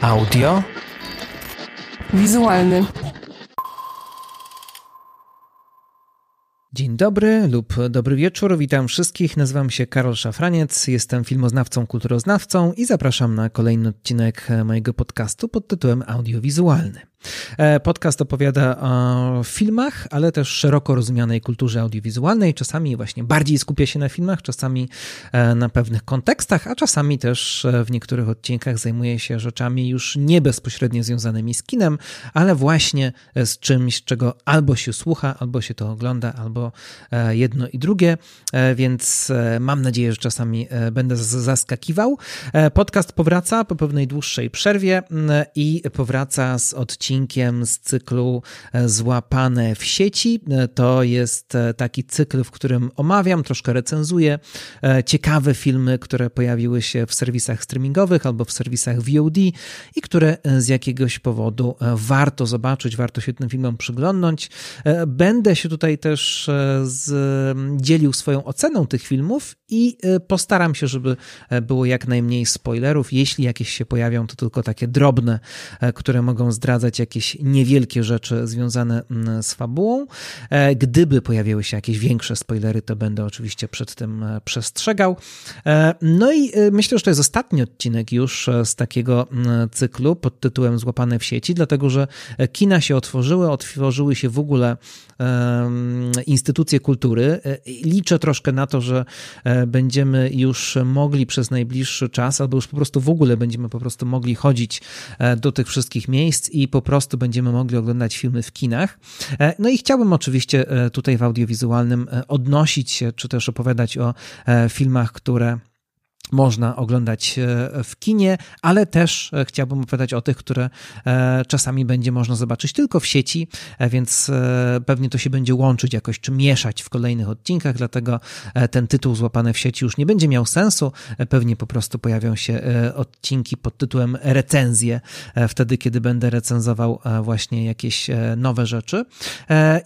Audio. Wizualny. Dzień dobry lub dobry wieczór. Witam wszystkich. Nazywam się Karol Szafraniec, jestem filmoznawcą, kulturoznawcą i zapraszam na kolejny odcinek mojego podcastu pod tytułem Audiowizualny. E, podcast opowiada o filmach, ale też szeroko rozumianej kulturze audiowizualnej. Czasami właśnie bardziej skupia się na filmach, czasami e, na pewnych kontekstach, a czasami też e, w niektórych odcinkach zajmuje się rzeczami już nie bezpośrednio związanymi z kinem, ale właśnie z czymś, czego albo się słucha, albo się to ogląda, albo jedno i drugie. Więc mam nadzieję, że czasami będę zaskakiwał. Podcast powraca po pewnej dłuższej przerwie i powraca z odcinkiem odcinkiem z cyklu e, Złapane w sieci. E, to jest e, taki cykl, w którym omawiam, troszkę recenzuję ciekawe filmy, które pojawiły się w serwisach streamingowych albo w serwisach VOD i które z jakiegoś powodu warto zobaczyć, warto się tym filmom przyglądnąć. Będę się tutaj też z, dzielił swoją oceną tych filmów i postaram się, żeby było jak najmniej spoilerów. Jeśli jakieś się pojawią, to tylko takie drobne, które mogą zdradzać jakieś niewielkie rzeczy związane mm, z fabułą. E, gdyby pojawiły się jakieś większe spoilery, to będę oczywiście przed tym e, przestrzegał. E, no i myślę, że to jest ostatni odcinek już z takiego mm, cyklu pod tytułem Złapane w sieci, dlatego że kina się otworzyły, otworzyły się w ogóle instytucje kultury. Liczę troszkę na to, że będziemy już mogli przez najbliższy czas, albo już po prostu w ogóle będziemy po prostu mogli chodzić do tych wszystkich miejsc i po prostu będziemy mogli oglądać filmy w kinach. E, no i chciałbym oczywiście e, tutaj w audiowizualnym e, odnosić się, czy też opowiadać o filmach, które można oglądać e, w kinie, ale też e, chciałbym opowiadać o tych, które e, czasami będzie można zobaczyć tylko w sieci, więc pewnie to się będzie łączyć jakoś, czy mieszać w kolejnych odcinkach, dlatego ten tytuł złapany w sieci już nie będzie miał sensu. Pewnie po prostu pojawią się odcinki pod tytułem recenzje, wtedy, kiedy będę recenzował właśnie jakieś nowe rzeczy.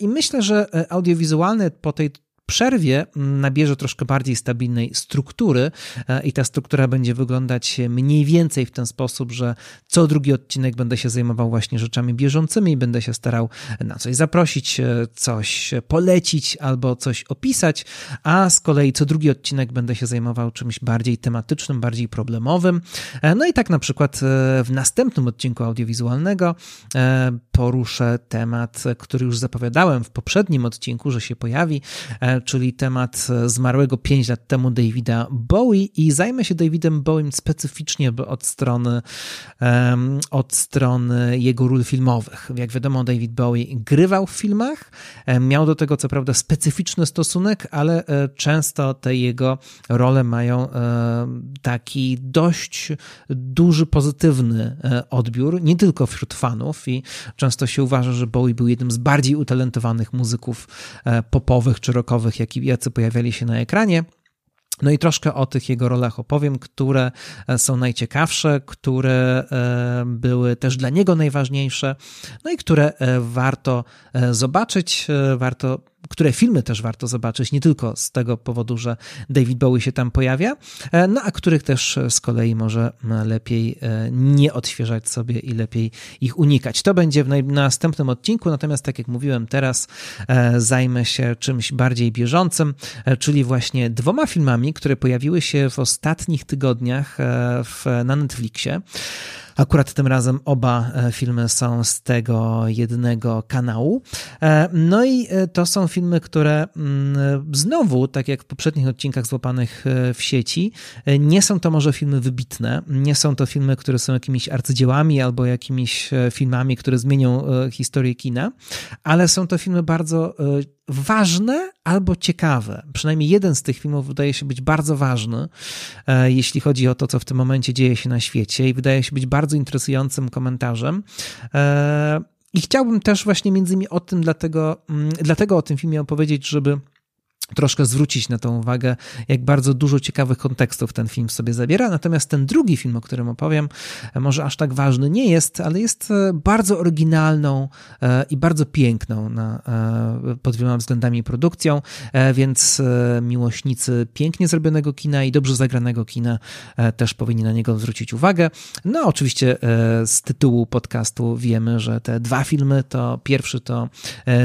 I myślę, że audiowizualny po tej przerwie nabierze troszkę bardziej stabilnej struktury e, i ta struktura będzie wyglądać mniej więcej w ten sposób, że co drugi odcinek będę się zajmował właśnie rzeczami bieżącymi, będę się starał na coś zaprosić, e, coś polecić albo coś opisać, a z kolei co drugi odcinek będę się zajmował czymś bardziej tematycznym, bardziej problemowym. E, no i tak na przykład w następnym odcinku audiowizualnego poruszę temat, który już zapowiadałem w poprzednim odcinku, że się pojawi, czyli temat zmarłego 5 lat temu Davida Bowie i zajmę się Davidem Bowiem specyficznie od strony, od strony jego ról filmowych. Jak wiadomo, David Bowie grywał w filmach, miał do tego co prawda specyficzny stosunek, ale e, często te jego role mają e, taki dość duży pozytywny e, odbiór, nie tylko wśród fanów i często się uważa, że Bowie był jednym z bardziej utalentowanych muzyków popowych czy rockowych jaki, jacy pojawiali się na ekranie. No i troszkę o tych jego rolach opowiem, które e, są najciekawsze, które e, były też dla niego najważniejsze, no i które e, warto zobaczyć, warto które filmy też warto zobaczyć, nie tylko z tego powodu, że David Bowie się tam pojawia, e, no a których też z kolei może lepiej e, nie odświeżać sobie i lepiej ich unikać. To będzie w następnym odcinku, natomiast tak jak mówiłem, teraz e, zajmę się czymś bardziej bieżącym, czyli właśnie dwoma filmami, które pojawiły się w ostatnich tygodniach na Netflixie. Akurat tym razem oba e, filmy są z tego jednego kanału. E, no i e, to są filmy, które mm, znowu, tak jak w poprzednich odcinkach złapanych w sieci, nie są to może filmy wybitne, nie są to filmy, które są jakimiś arcydziełami albo jakimiś filmami, które zmienią historię kina, ale są to filmy bardzo ważne albo ciekawe. Przynajmniej jeden z tych filmów wydaje się być bardzo ważny, e, jeśli chodzi o to, co w tym momencie dzieje się na świecie, i wydaje się być bardzo interesującym komentarzem. E, I chciałbym też właśnie między innymi o tym, dlatego, mm, dlatego o tym filmie opowiedzieć, żeby troszkę zwrócić na tą uwagę, jak bardzo dużo ciekawych kontekstów ten film sobie zabiera. Natomiast ten drugi film, o którym opowiem, może aż tak ważny nie jest, ale jest e, bardzo oryginalną e, i bardzo piękną na, e, pod wieloma względami produkcją, więc miłośnicy pięknie zrobionego kina i dobrze zagranego kina też powinni na niego zwrócić uwagę. No, oczywiście z tytułu podcastu wiemy, że te dwa filmy to pierwszy to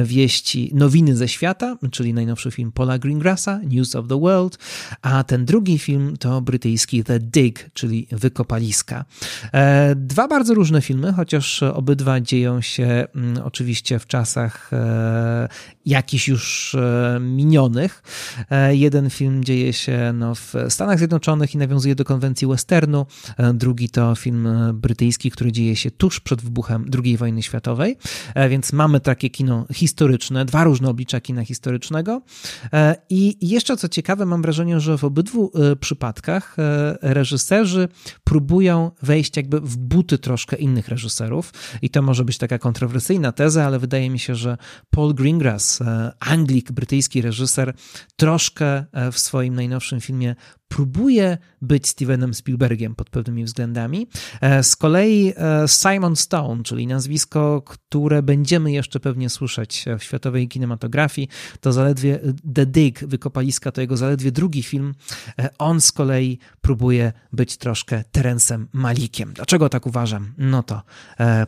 wieści nowiny ze świata, czyli najnowszy film Greengrassa, News of the World, a ten drugi film to brytyjski The Dig, czyli Wykopaliska. E, dwa bardzo różne filmy, chociaż obydwa dzieją się mm, oczywiście w czasach e, jakichś już e, minionych. Jeden film dzieje się no, w Stanach Zjednoczonych i nawiązuje do konwencji westernu, drugi to film brytyjski, który dzieje się tuż przed wybuchem II wojny światowej, więc mamy takie kino historyczne, dwa różne oblicza kina historycznego. I jeszcze co ciekawe, mam wrażenie, że w obydwu e, przypadkach e, reżyserzy próbują wejść jakby w buty troszkę innych reżyserów. I to może być taka kontrowersyjna teza, ale wydaje mi się, że Paul Greengrass, e, Anglik, brytyjski reżyser, troszkę w swoim najnowszym filmie próbuje być Stevenem Spielbergiem pod pewnymi względami. E, z kolei e, Simon Stone, czyli nazwisko, które będziemy jeszcze pewnie słyszeć w światowej kinematografii, to zaledwie The Dig, Wykopaliska, to jego zaledwie drugi film. E, on z kolei próbuje być troszkę Terencem Malikiem. Dlaczego tak uważam? No to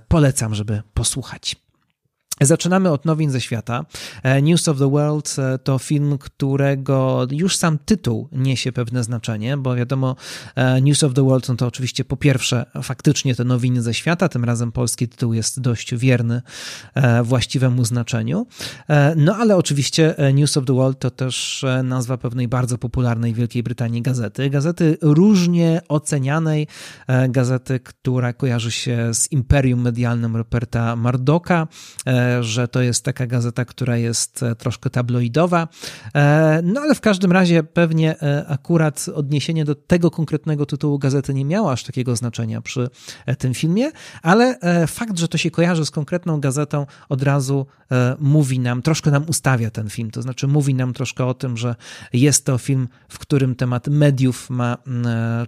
polecam, żeby posłuchać. Zaczynamy od nowin ze świata. E, News of the World e, to film, którego już sam tytuł niesie pewne znaczenie, bo wiadomo, e, News of the World no to oczywiście po pierwsze faktycznie te nowiny ze świata, tym razem polski tytuł jest dość wierny właściwemu znaczeniu. No ale oczywiście News of the World to też nazwa pewnej bardzo popularnej w Wielkiej Brytanii gazety. Gazety różnie ocenianej, gazety, która kojarzy się z imperium medialnym Roberta Mardoka, że to jest taka gazeta, która jest e, troszkę tabloidowa. E, no ale w każdym razie pewnie e, akurat odniesienie do tego konkretnego tytułu gazety nie miało aż takiego znaczenia przy tym filmie, ale fakt, że to się kojarzy z konkretną gazetą od razu mówi nam, troszkę nam ustawia ten film, to znaczy mówi nam troszkę o tym, że jest to film, w którym temat mediów ma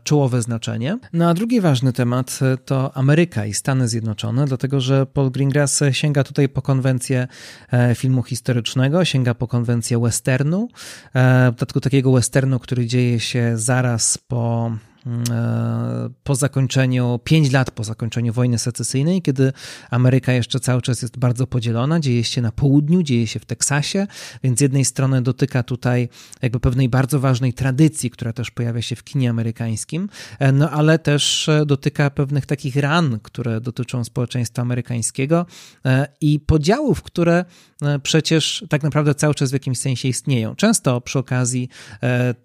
czołowe znaczenie. No a drugi ważny temat to Ameryka i Stany Zjednoczone, dlatego że Paul Greengrass sięga tutaj po konwencję e, filmu historycznego, sięga po konwencję westernu, e, w dodatku takiego westernu, który dzieje się zaraz po po zakończeniu, pięć lat po zakończeniu wojny secesyjnej, kiedy Ameryka jeszcze cały czas jest bardzo podzielona, dzieje się na południu, dzieje się w Teksasie, więc z jednej strony dotyka tutaj jakby pewnej bardzo ważnej tradycji, która też pojawia się w kinie amerykańskim, e, no ale też e, dotyka pewnych takich ran, które dotyczą społeczeństwa amerykańskiego i podziałów, które przecież tak naprawdę cały czas w jakimś sensie istnieją. Często przy okazji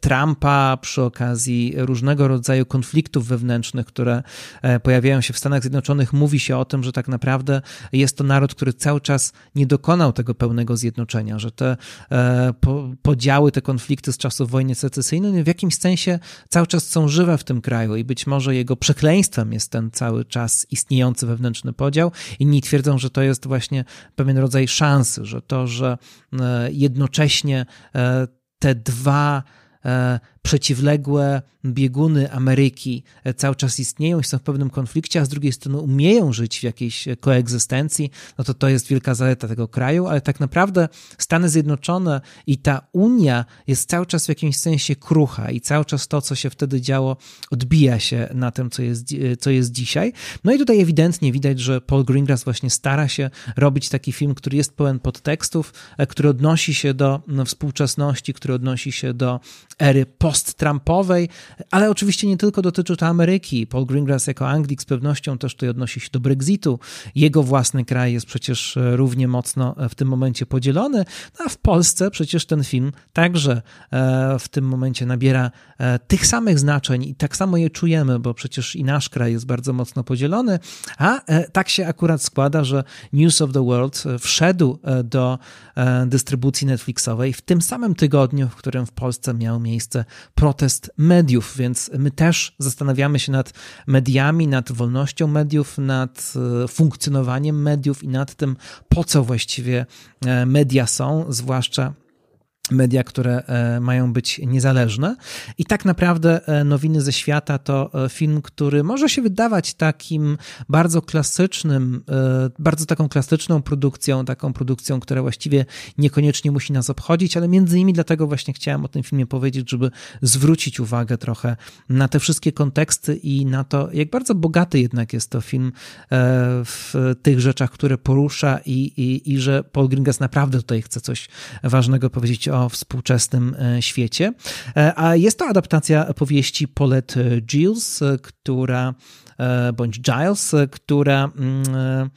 Trumpa, przy okazji różnego rodzaju rodzaju konfliktów wewnętrznych, które e, pojawiają się w Stanach Zjednoczonych, mówi się o tym, że tak naprawdę jest to naród, który cały czas nie dokonał tego pełnego zjednoczenia, że te e, podziały, te konflikty z czasów wojny secesyjnej w jakimś sensie cały czas są żywe w tym kraju i być może jego przekleństwem jest ten cały czas istniejący wewnętrzny podział. Inni twierdzą, że to jest właśnie pewien rodzaj szansy, że to, że e, jednocześnie te dwa przeciwległe bieguny Ameryki e, cały czas istnieją i są w pewnym konflikcie, a z drugiej strony umieją żyć w jakiejś e, koegzystencji, no to to jest wielka zaleta tego kraju, ale tak naprawdę Stany Zjednoczone i ta Unia jest cały czas w jakimś sensie krucha i cały czas to, co się wtedy działo, odbija się na tym, co jest, e, co jest dzisiaj. No i tutaj ewidentnie widać, że Paul Greengrass właśnie stara się robić taki film, który jest pełen podtekstów, który odnosi się do no, współczesności, który odnosi się do ery post-Trumpowej, ale oczywiście nie tylko dotyczy to Ameryki. Paul Greengrass jako Anglik z pewnością też tutaj odnosi się do Brexitu. Jego własny kraj jest przecież e, równie mocno e, w tym momencie podzielony, no a w Polsce przecież ten film także e, w tym momencie nabiera tych samych znaczeń i tak samo je czujemy, bo przecież i nasz kraj jest bardzo mocno podzielony, a tak się akurat składa, że News of the World wszedł do dystrybucji Netflixowej w tym samym tygodniu, w którym w Polsce miał miejsce protest mediów, więc my też zastanawiamy się nad mediami, nad wolnością mediów, nad e, funkcjonowaniem mediów i nad tym, po co właściwie e, media są, zwłaszcza media, które e, mają być niezależne. I tak naprawdę e, Nowiny ze świata to e, film, który może się wydawać takim bardzo klasycznym, bardzo taką klasyczną produkcją, taką produkcją, która właściwie niekoniecznie musi nas obchodzić, ale między innymi dlatego właśnie chciałem o tym filmie powiedzieć, żeby zwrócić uwagę trochę na te wszystkie konteksty i na to, jak bardzo bogaty jednak jest to film w tych rzeczach, które porusza i, i, i że Paul Gringas naprawdę tutaj chce coś ważnego powiedzieć o współczesnym e, świecie. E, a jest to adaptacja powieści Paulette Giles, która, e, bądź Giles, która mm,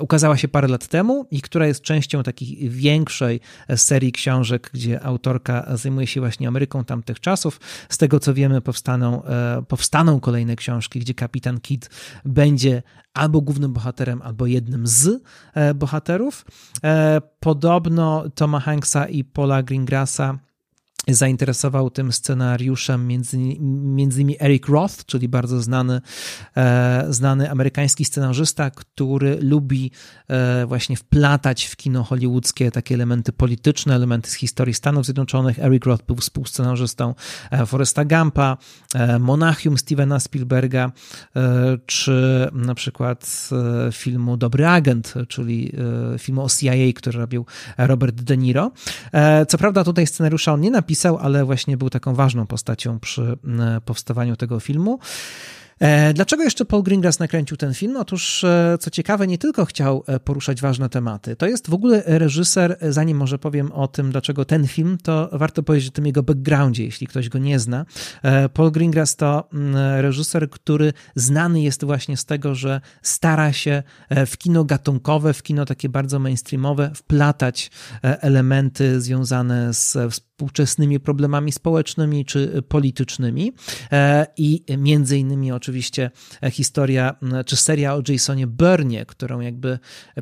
ukazała się parę lat temu i która jest częścią takiej większej serii książek, gdzie autorka zajmuje się właśnie Ameryką tamtych czasów. Z tego co wiemy, powstaną, powstaną kolejne książki, gdzie kapitan Kidd będzie albo głównym bohaterem, albo jednym z e, bohaterów. E, podobno Toma Hanksa i Paula Greengrassa zainteresował tym scenariuszem między, między innymi Eric Roth, czyli bardzo znany, e, znany amerykański scenarzysta, który lubi e, właśnie wplatać w kino hollywoodzkie takie elementy polityczne, elementy z historii Stanów Zjednoczonych. Eric Roth był współscenarzystą e, Foresta Gampa, e, Monachium Stevena Spielberga, e, czy na przykład e, filmu Dobry Agent, czyli filmu o CIA, który robił Robert De Niro. Co prawda tutaj scenariusza on nie napisał, pisał, ale właśnie był taką ważną postacią przy e, powstawaniu tego filmu. E, dlaczego jeszcze Paul Greengrass nakręcił ten film? Otóż, e, co ciekawe, nie tylko chciał poruszać ważne tematy. To jest w ogóle reżyser, zanim może powiem o tym, dlaczego ten film, to warto powiedzieć o tym jego backgroundzie, jeśli ktoś go nie zna. Paul Greengrass to mm, reżyser, który znany jest właśnie z tego, że stara się w kino gatunkowe, w kino takie bardzo mainstreamowe wplatać elementy związane z współczesnymi problemami społecznymi czy politycznymi. I między innymi oczywiście oczywiście historia, czy seria o Jasonie Burnie, którą jakby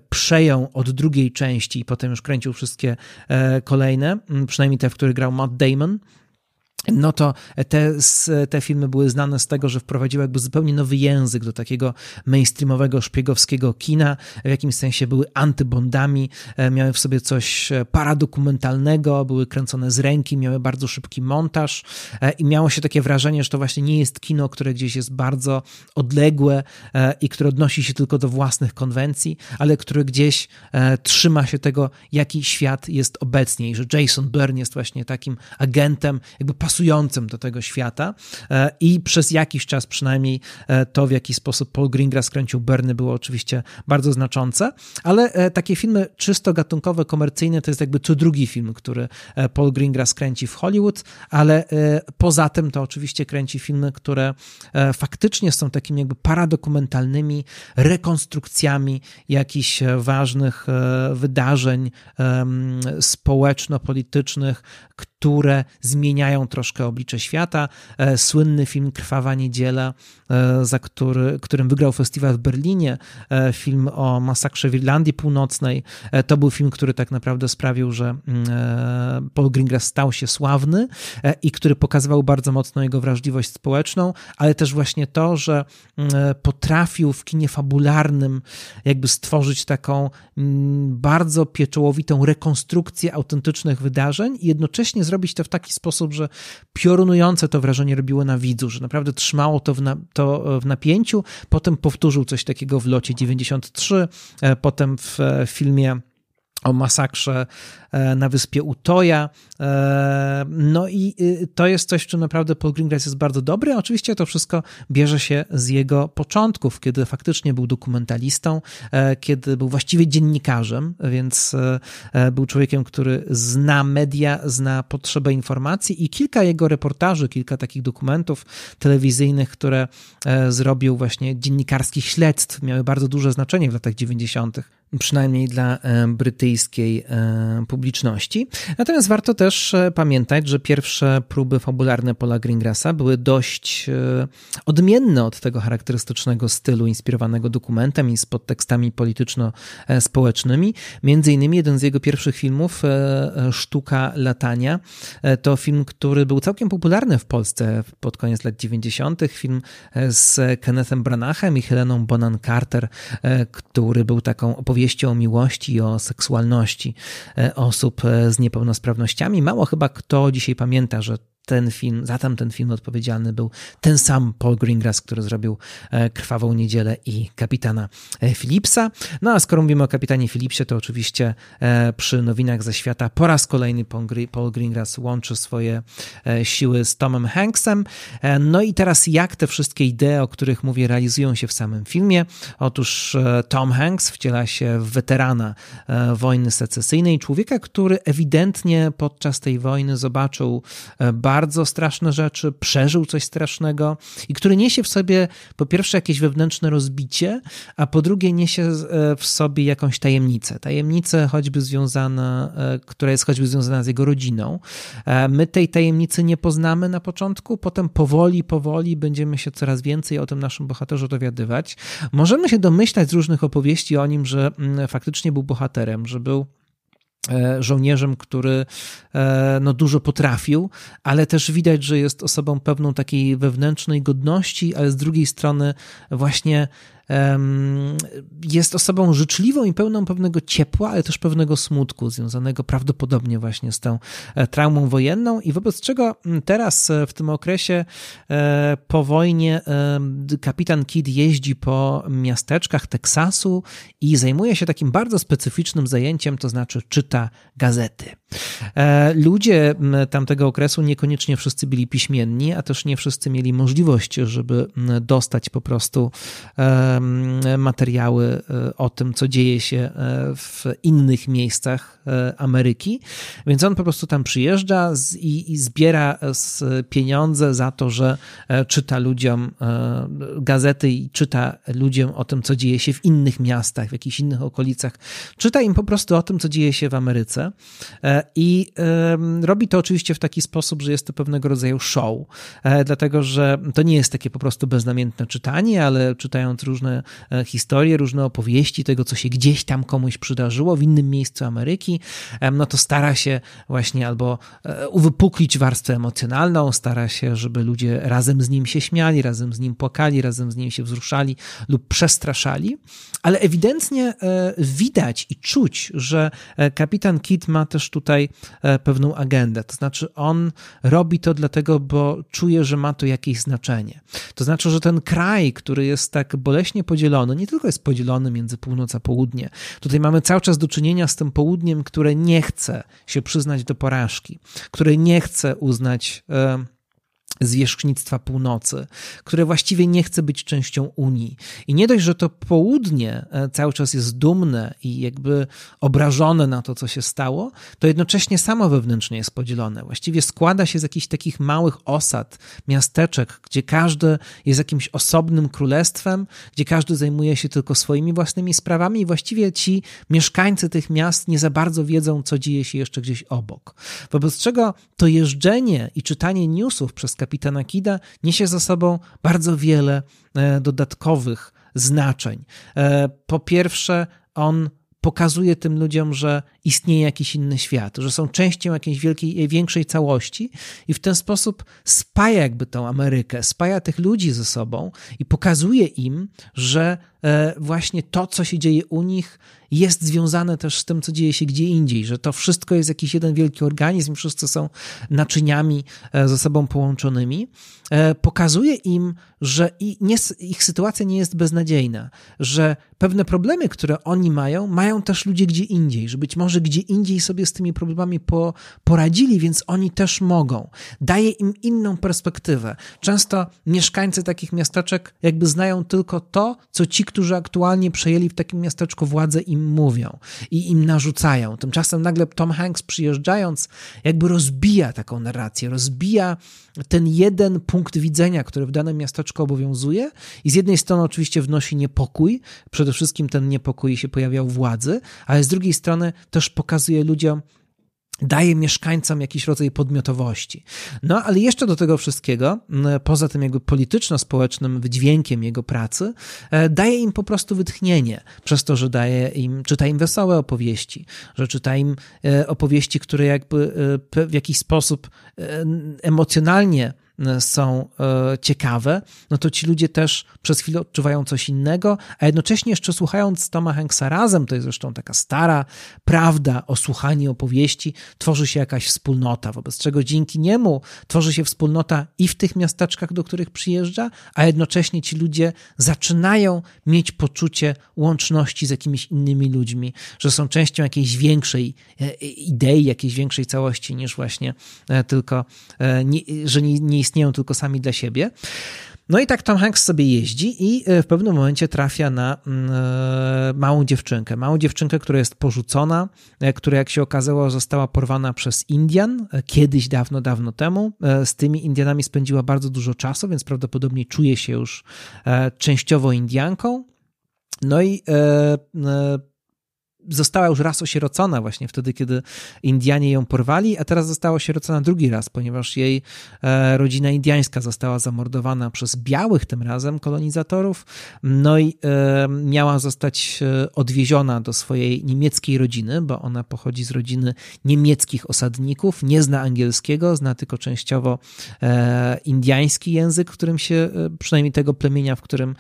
przejął od drugiej części i potem już kręcił wszystkie e, kolejne, przynajmniej te, w których grał Matt Damon no to te, te filmy były znane z tego, że wprowadziły jakby zupełnie nowy język do takiego mainstreamowego, szpiegowskiego kina. W jakimś sensie były antybondami, e, miały w sobie coś e, paradokumentalnego, były kręcone z ręki, miały bardzo szybki montaż e, i miało się takie wrażenie, że to właśnie nie jest kino, które gdzieś jest bardzo odległe i które odnosi się tylko do własnych konwencji, ale które gdzieś trzyma się tego, jaki świat jest obecnie i że Jason Byrne jest właśnie takim agentem, jakby pasującym do tego świata e, i przez jakiś czas przynajmniej e, to, w jaki sposób Paul Greengrass kręcił Berny było oczywiście bardzo znaczące, ale e, takie filmy czysto gatunkowe, komercyjne to jest jakby co drugi film, który Paul Greengrass kręci w Hollywood, ale poza tym to oczywiście kręci filmy, które faktycznie są takimi jakby paradokumentalnymi rekonstrukcjami jakichś ważnych wydarzeń społeczno-politycznych, które zmieniają troszkę oblicze świata. E, słynny film Krwawa Niedziela, e, za który, którym wygrał festiwal w Berlinie, e, film o masakrze w Irlandii Północnej. To był film, który tak naprawdę sprawił, że mm, Paul Greengrass stał się sławny i który pokazywał bardzo mocno jego wrażliwość społeczną, ale też właśnie to, że mm, potrafił w kinie fabularnym jakby stworzyć taką mm, bardzo pieczołowitą rekonstrukcję autentycznych wydarzeń i jednocześnie zrobić to w taki sposób, że piorunujące to wrażenie robiło na widzu, że naprawdę trzymało to w, na, to w napięciu. Potem powtórzył coś takiego w locie 93, e, potem w e, filmie o masakrze e, na wyspie Utoja. E, no i y, to jest coś, czym naprawdę Paul Greengrass jest bardzo dobry. Oczywiście to wszystko bierze się z jego początków, kiedy faktycznie był dokumentalistą, e, kiedy był właściwie dziennikarzem, więc był człowiekiem, który zna media, zna potrzebę informacji i kilka jego reportaży, kilka takich dokumentów telewizyjnych, które zrobił właśnie dziennikarskich śledztw, miały bardzo duże znaczenie w latach 90 przynajmniej dla e, brytyjskiej e, publiczności. Natomiast warto też e, pamiętać, że pierwsze próby fabularne Paula Greengrassa były dość odmienne od tego charakterystycznego stylu inspirowanego dokumentem i z podtekstami polityczno-społecznymi. Między innymi jeden z jego pierwszych filmów, Sztuka latania, to film, który był całkiem popularny w Polsce pod koniec lat 90. Film z Kennethem Branachem i Heleną Bonan Carter, który był taką opowieścią opowieści o miłości i o seksualności osób z niepełnosprawnościami. Mało chyba kto dzisiaj pamięta, że ten film, za tamten film odpowiedzialny był ten sam Paul Greengrass, który zrobił e, Krwawą Niedzielę i Kapitana e, Philipsa. No a skoro mówimy o Kapitanie Philipsie, to oczywiście e, przy nowinach ze świata po raz kolejny Paul Greengrass łączy swoje siły z Tomem Hanksem. No i teraz jak te wszystkie idee, o których mówię, realizują się w samym filmie? Otóż Tom Hanks wciela się w weterana wojny secesyjnej, człowieka, który ewidentnie podczas tej wojny zobaczył bardzo bardzo straszne rzeczy, przeżył coś strasznego i który niesie w sobie po pierwsze jakieś wewnętrzne rozbicie, a po drugie niesie e, w sobie jakąś tajemnicę. Tajemnicę choćby związana, e, która jest choćby związana z jego rodziną. E, my tej tajemnicy nie poznamy na początku, potem powoli, powoli będziemy się coraz więcej o tym naszym bohaterze dowiadywać. Możemy się domyślać z różnych opowieści o nim, że mm, faktycznie był bohaterem, że był żołnierzem, który e, no, dużo potrafił, ale też widać, że jest osobą pewną takiej wewnętrznej godności, ale z drugiej strony właśnie jest osobą życzliwą i pełną pewnego ciepła, ale też pewnego smutku, związanego prawdopodobnie właśnie z tą e, traumą wojenną i wobec czego teraz e, w tym okresie e, po wojnie kapitan Kidd jeździ po miasteczkach Teksasu i zajmuje się takim bardzo specyficznym zajęciem, to znaczy czyta gazety. Ludzie tamtego okresu niekoniecznie wszyscy byli piśmienni, a też nie wszyscy mieli możliwość, żeby dostać po prostu materiały e, o tym, co dzieje się e, w innych miejscach e, Ameryki. Więc on po prostu tam przyjeżdża i, i zbiera pieniądze za to, że czyta ludziom gazety i czyta ludziom o tym, co dzieje się w innych miastach, w jakichś innych okolicach. Czyta im po prostu o tym, co dzieje się w Ameryce. I robi to oczywiście w taki sposób, że jest to pewnego rodzaju show, dlatego że to nie jest takie po prostu beznamiętne czytanie, ale czytając różne E, historie, różne opowieści tego, co się gdzieś tam komuś przydarzyło w innym miejscu Ameryki, no to stara się właśnie albo e, uwypuklić warstwę emocjonalną, stara się, żeby ludzie razem z nim się śmiali, razem z nim płakali, razem z nim się wzruszali lub przestraszali, ale ewidentnie e, widać i czuć, że kapitan Kidd ma też tutaj pewną agendę. To znaczy, on robi to dlatego, bo czuje, że ma to jakieś znaczenie. To znaczy, że ten kraj, który jest tak boleśnie podzielony, podzielony, nie tylko jest podzielony między północ a południe. Tutaj mamy cały czas do czynienia z tym południem, które nie chce się przyznać do porażki, które nie chce uznać. Yy, zwierzchnictwa północy, które właściwie nie chce być częścią Unii. I nie dość, że to południe e, cały czas jest dumne i jakby obrażone na to, co się stało, to jednocześnie samo wewnętrznie jest podzielone. Właściwie składa się z jakichś takich małych osad, miasteczek, gdzie każdy jest jakimś osobnym królestwem, gdzie każdy zajmuje się tylko swoimi własnymi sprawami i właściwie ci mieszkańcy tych miast nie za bardzo wiedzą, co dzieje się jeszcze gdzieś obok. Wobec czego to jeżdżenie i czytanie newsów przez kapitana Kida niesie za sobą bardzo wiele e, dodatkowych znaczeń. E, po pierwsze, on pokazuje tym ludziom, że istnieje jakiś inny świat, że są częścią jakiejś wielkiej, większej całości i w ten sposób spaja jakby tą Amerykę, spaja tych ludzi ze sobą i pokazuje im, że e, właśnie to, co się dzieje u nich, jest związane też z tym, co dzieje się gdzie indziej, że to wszystko jest jakiś jeden wielki organizm, wszyscy są naczyniami e, ze sobą połączonymi. E, pokazuje im, że ich sytuacja nie jest beznadziejna, że pewne problemy, które oni mają, mają też ludzie gdzie indziej, że być może że gdzie indziej sobie z tymi problemami po, poradzili, więc oni też mogą. Daje im inną perspektywę. Często mieszkańcy takich miasteczek jakby znają tylko to, co ci, którzy aktualnie przejęli w takim miasteczku władzę, im mówią i im narzucają. Tymczasem nagle Tom Hanks przyjeżdżając, jakby rozbija taką narrację, rozbija ten jeden punkt widzenia, który w danym miasteczku obowiązuje i z jednej strony oczywiście wnosi niepokój, przede wszystkim ten niepokój się pojawiał władzy, ale z drugiej strony też pokazuje ludziom, daje mieszkańcom jakiś rodzaj podmiotowości. No ale jeszcze do tego wszystkiego, poza tym jakby polityczno-społecznym wydźwiękiem jego pracy, e, daje im po prostu wytchnienie, przez to, że daje im, czyta im wesołe opowieści, że czyta im e, opowieści, które jakby e, w jakiś sposób emocjonalnie są ciekawe, no to ci ludzie też przez chwilę odczuwają coś innego, a jednocześnie jeszcze słuchając Toma Hanksa razem, to jest zresztą taka stara prawda o słuchaniu opowieści, tworzy się jakaś wspólnota, wobec czego dzięki niemu tworzy się wspólnota i w tych miasteczkach, do których przyjeżdża, a jednocześnie ci ludzie zaczynają mieć poczucie łączności z jakimiś innymi ludźmi, że są częścią jakiejś większej e, idei, jakiejś większej całości niż właśnie e, tylko, e, że nie istnieją tylko sami dla siebie. No i tak Tom Hanks sobie jeździ i w pewnym momencie trafia na mm, małą dziewczynkę. Małą dziewczynkę, która jest porzucona, która jak się okazało została porwana przez Indian kiedyś, dawno, dawno temu. Z tymi Indianami spędziła bardzo dużo czasu, więc prawdopodobnie czuje się już częściowo Indianką. No i e, e, została już raz osierocona właśnie wtedy, kiedy Indianie ją porwali, a teraz została osierocona drugi raz, ponieważ jej e, rodzina indiańska została zamordowana przez białych tym razem kolonizatorów, no i e, miała zostać e, odwieziona do swojej niemieckiej rodziny, bo ona pochodzi z rodziny niemieckich osadników, nie zna angielskiego, zna tylko częściowo indiański język, którym się, przynajmniej tego plemienia, w którym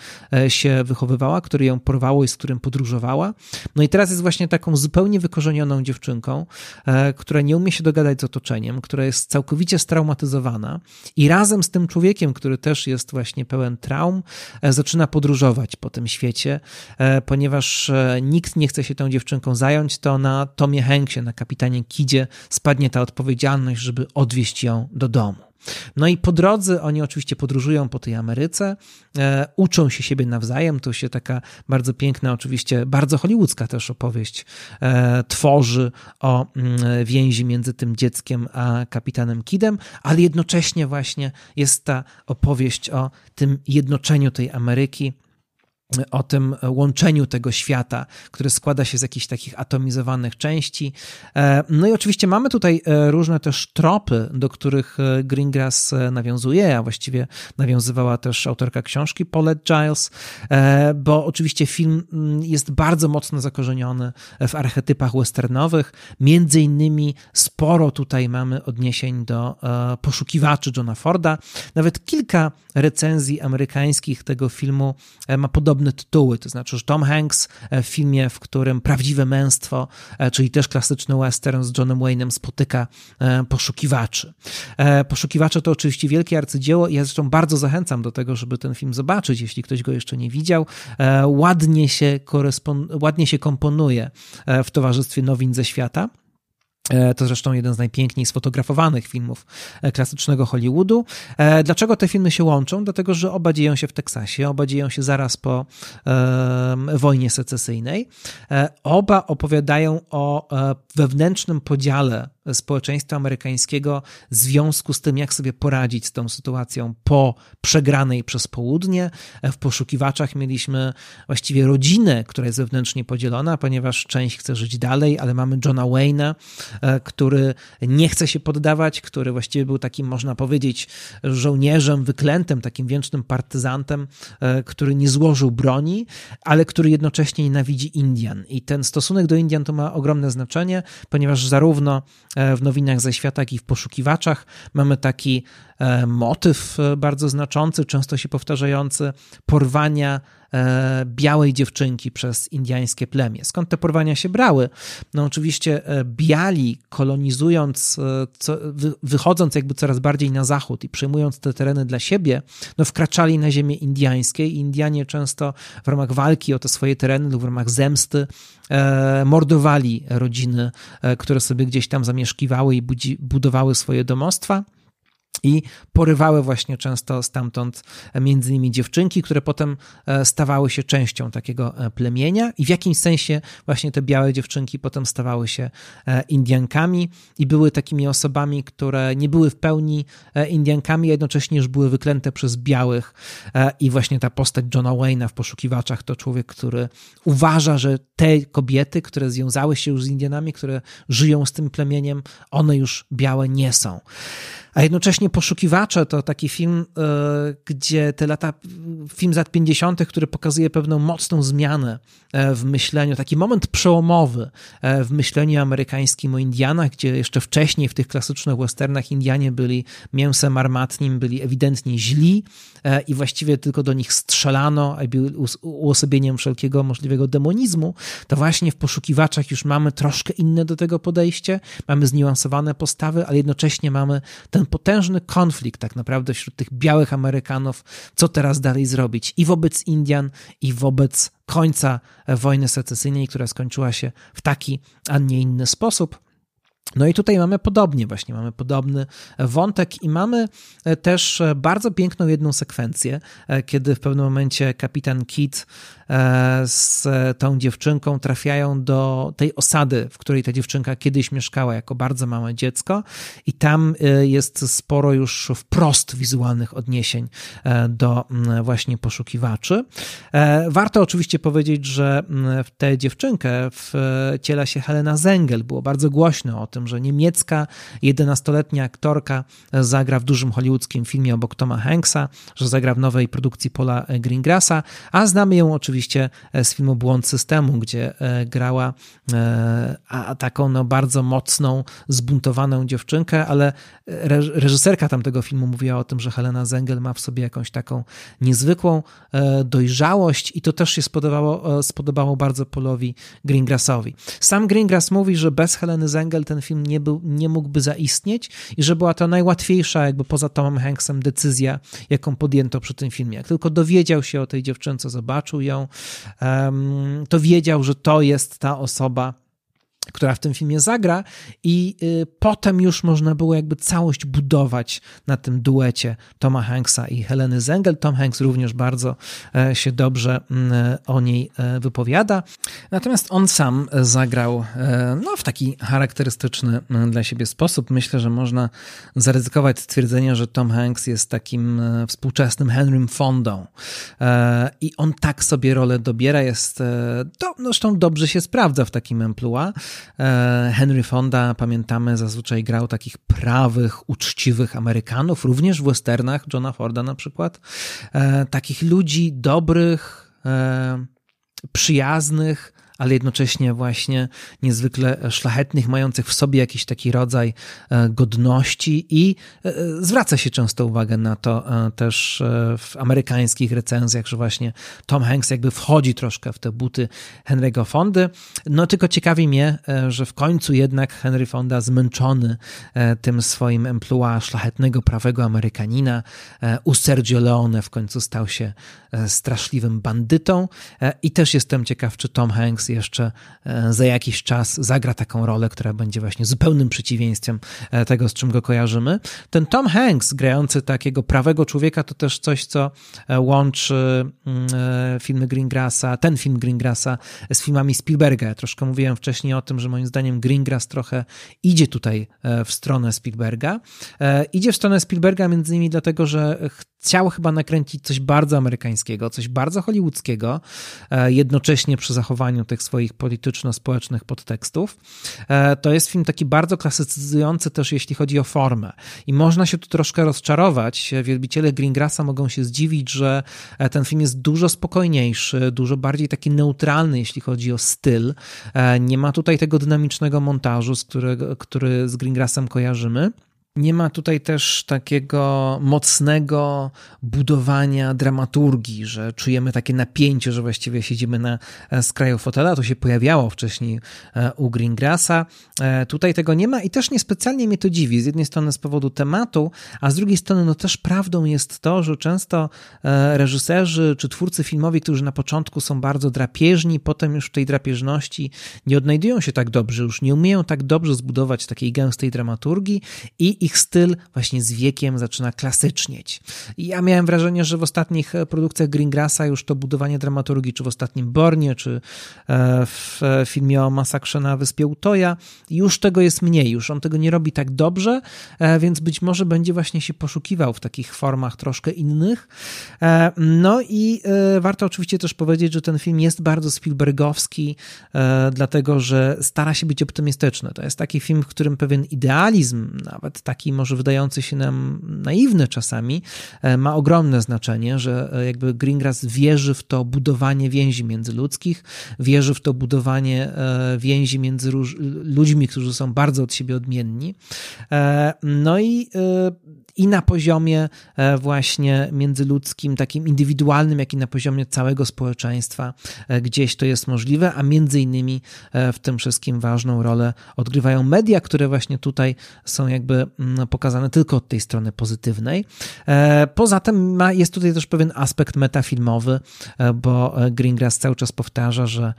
się wychowywała, który ją porwało i z którym podróżowała. No i teraz jest właśnie taką zupełnie wykorzenioną dziewczynką, e, która nie umie się dogadać z otoczeniem, która jest całkowicie straumatyzowana i razem z tym człowiekiem, który też jest właśnie pełen traum, e, zaczyna podróżować po tym świecie, e, ponieważ nikt nie chce się tą dziewczynką zająć, to na Tomie Hanksie, na kapitanie Kidzie spadnie ta odpowiedzialność, żeby odwieźć ją do domu. No i po drodze oni oczywiście podróżują po tej Ameryce, e, uczą się siebie nawzajem. To się taka bardzo piękna, oczywiście bardzo hollywoodzka też opowieść e, tworzy o mm, więzi między tym dzieckiem a kapitanem Kidem, ale jednocześnie właśnie jest ta opowieść o tym jednoczeniu tej Ameryki o tym łączeniu tego świata, który składa się z jakichś takich atomizowanych części. E, no i oczywiście mamy tutaj e, różne też tropy, do których e, Greengrass nawiązuje, a właściwie nawiązywała też autorka książki Paulette Giles, bo oczywiście film mm, jest bardzo mocno zakorzeniony w archetypach westernowych. Między innymi sporo tutaj mamy odniesień do poszukiwaczy Johna Forda. Nawet kilka recenzji amerykańskich tego filmu ma podobne podobne tytuły, to znaczy, że Tom Hanks e, w filmie, w którym prawdziwe męstwo, e, czyli też klasyczny western z Johnem Wayne'em spotyka e, poszukiwaczy. Poszukiwacze to oczywiście wielkie arcydzieło i ja zresztą bardzo zachęcam do tego, żeby ten film zobaczyć, jeśli ktoś go jeszcze nie widział. Ładnie się, ładnie się komponuje w towarzystwie nowin ze świata. E, to zresztą jeden z najpiękniej sfotografowanych filmów e, klasycznego Hollywoodu. E, dlaczego te filmy się łączą? Dlatego, że oba dzieją się w Teksasie, oba dzieją się zaraz po wojnie secesyjnej. Oba opowiadają o wewnętrznym podziale społeczeństwa amerykańskiego w związku z tym, jak sobie poradzić z tą sytuacją po przegranej przez południe. W poszukiwaczach mieliśmy właściwie rodzinę, która jest wewnętrznie podzielona, ponieważ część chce żyć dalej, ale mamy Johna Wayne'a, e, który nie chce się poddawać, który właściwie był takim, można powiedzieć, żołnierzem wyklętym, takim wiecznym partyzantem, e, który nie złożył broni, ale który jednocześnie nienawidzi Indian. I ten stosunek do Indian to ma ogromne znaczenie, ponieważ zarówno w nowinach ze świata, jak i w poszukiwaczach. Mamy taki e, motyw e, bardzo znaczący, często się powtarzający porwania białej dziewczynki przez indyjskie plemię. Skąd te porwania się brały? No oczywiście biali kolonizując, wychodząc jakby coraz bardziej na zachód i przejmując te tereny dla siebie, no wkraczali na ziemię indyjskie i Indianie często w ramach walki o te swoje tereny lub w ramach zemsty E, mordowali rodziny, e, które sobie gdzieś tam zamieszkiwały i budowały swoje domostwa i porywały właśnie często stamtąd e, między innymi dziewczynki, które potem e, stawały się częścią takiego e, plemienia i w jakimś sensie właśnie te białe dziewczynki potem stawały się Indiankami i były takimi osobami, które nie były w pełni Indiankami, a jednocześnie już były wyklęte przez białych i właśnie ta postać Johna Wayne'a w Poszukiwaczach to człowiek, który uważa, że te kobiety, które związały się już z Indianami, które żyją z tym plemieniem, one już białe nie są. A jednocześnie Poszukiwacze to taki film, e, gdzie te lata, film z lat 50., który pokazuje pewną mocną zmianę e, w myśleniu, taki moment przełomowy e, w myśleniu amerykańskim o Indianach, gdzie jeszcze wcześniej w tych klasycznych westernach Indianie byli mięsem armatnim, byli ewidentnie źli i właściwie tylko do nich strzelano, a były uosobieniem wszelkiego możliwego demonizmu, to właśnie w Poszukiwaczach już mamy troszkę inne do tego podejście, mamy zniuansowane postawy, ale jednocześnie mamy ten potężny konflikt tak naprawdę wśród tych białych Amerykanów, co teraz dalej zrobić i wobec Indian, i wobec końca wojny secesyjnej, która skończyła się w taki, a nie inny sposób. No i tutaj mamy podobnie, właśnie mamy podobny wątek i mamy e, też e, bardzo piękną jedną sekwencję, e, kiedy w pewnym momencie kapitan Kit z tą dziewczynką trafiają do tej osady, w której ta dziewczynka kiedyś mieszkała jako bardzo małe dziecko i tam jest sporo już wprost wizualnych odniesień do właśnie poszukiwaczy. Warto oczywiście powiedzieć, że w tę dziewczynkę wciela się Helena Zengel. Było bardzo głośno o tym, tym, że niemiecka 11-letnia aktorka zagra w dużym hollywoodzkim filmie obok Toma Hanksa, że zagra w nowej produkcji Paula Greengrassa, a znamy ją oczywiście z filmu Błąd Systemu, gdzie e, grała e, taką no, bardzo mocną, zbuntowaną dziewczynkę, ale reżyserka tamtego filmu mówiła o tym, że Helena Zengel ma w sobie jakąś taką niezwykłą e, dojrzałość i to też się spodobało, spodobało bardzo Paulowi Greengrassowi. Sam Greengrass mówi, że bez Heleny Zengel ten film nie, był, nie mógłby zaistnieć i że była to najłatwiejsza, jakby poza Tomem Hanksem, decyzja, jaką podjęto przy tym filmie. Jak tylko dowiedział się o tej dziewczynce, zobaczył ją, to wiedział, że to jest ta osoba, która w tym filmie zagra, i y, potem już można było jakby całość budować na tym duecie Toma Hanksa i Heleny Zengel. Tom Hanks również bardzo e, się dobrze mm, o niej e, wypowiada. Natomiast on sam zagrał e, no, w taki charakterystyczny mm, dla siebie sposób. Myślę, że można zaryzykować stwierdzenie, że Tom Hanks jest takim współczesnym Henrym Fondą. I on tak sobie rolę dobiera, jest, no, zresztą dobrze się sprawdza w takim emploi. E, Henry Fonda, pamiętamy, zazwyczaj grał takich prawych, uczciwych Amerykanów, również w westernach Johna Forda na przykład. E, takich ludzi dobrych, e, przyjaznych, ale jednocześnie właśnie niezwykle szlachetnych, mających w sobie jakiś taki rodzaj e, godności i e, zwraca się często uwagę na to e, też w amerykańskich recenzjach, że właśnie Tom Hanks jakby wchodzi troszkę w te buty Henry'ego Fondy. No tylko ciekawi mnie, że w końcu jednak Henry Fonda zmęczony tym swoim emploi szlachetnego, prawego Amerykanina u Sergio Leone w końcu stał się straszliwym bandytą i też jestem ciekaw, czy Tom Hanks jeszcze e, za jakiś czas zagra taką rolę, która będzie właśnie zupełnym przeciwieństwem e, tego, z czym go kojarzymy. Ten Tom Hanks, grający takiego prawego człowieka, to też coś, co e, łączy mm, filmy Greengrassa, ten film Greengrassa z filmami Spielberga. Ja troszkę mówiłem wcześniej o tym, że moim zdaniem Greengrass trochę idzie tutaj w stronę Spielberga. Idzie w stronę Spielberga między innymi dlatego, że chciał chyba nakręcić coś bardzo amerykańskiego, coś bardzo hollywoodzkiego, e, jednocześnie przy zachowaniu tych swoich polityczno-społecznych podtekstów. E, to jest film taki bardzo klasycyzujący też, jeśli chodzi o formę. I można się tu troszkę rozczarować. Wielbiciele Greengrassa mogą się zdziwić, że e, ten film jest dużo spokojniejszy, dużo bardziej taki neutralny, jeśli chodzi o styl. Nie ma tutaj tego dynamicznego montażu, z którego, który z Greengrassem kojarzymy. Nie ma tutaj też takiego mocnego budowania dramaturgii, że czujemy takie napięcie, że właściwie siedzimy na e, skraju fotela. To się pojawiało wcześniej e, u Greengrassa. E, tutaj tego nie ma i też niespecjalnie mnie to dziwi. Z jednej strony z powodu tematu, a z drugiej strony no też prawdą jest to, że często reżyserzy czy twórcy filmowi, którzy na początku są bardzo drapieżni, potem już w tej drapieżności nie odnajdują się tak dobrze, już nie umieją tak dobrze zbudować takiej gęstej dramaturgii i ich styl właśnie z wiekiem zaczyna klasycznieć. I ja miałem wrażenie, że w ostatnich e, produkcjach Greengrassa już to budowanie dramaturgii, czy w ostatnim Bornie, czy e, w filmie o masakrze na wyspie Utoja, już tego jest mniej, już on tego nie robi tak dobrze, e, więc być może będzie właśnie się poszukiwał w takich formach troszkę innych. No i warto oczywiście też powiedzieć, że ten film jest bardzo Spielbergowski, dlatego że stara się być optymistyczny. To jest taki film, w którym pewien idealizm, nawet taki może wydający się nam naiwny czasami, ma ogromne znaczenie, że jakby Greengrass wierzy w to budowanie więzi międzyludzkich, wierzy w to budowanie więzi między ludźmi, którzy są bardzo od siebie odmienni. No i i na poziomie e, właśnie międzyludzkim, takim indywidualnym, jak i na poziomie całego społeczeństwa e, gdzieś to jest możliwe, a między innymi e, w tym wszystkim ważną rolę odgrywają media, które właśnie tutaj są jakby mm, pokazane tylko od tej strony pozytywnej. Poza tym ma, jest tutaj też pewien aspekt metafilmowy, bo Greengrass cały czas powtarza, że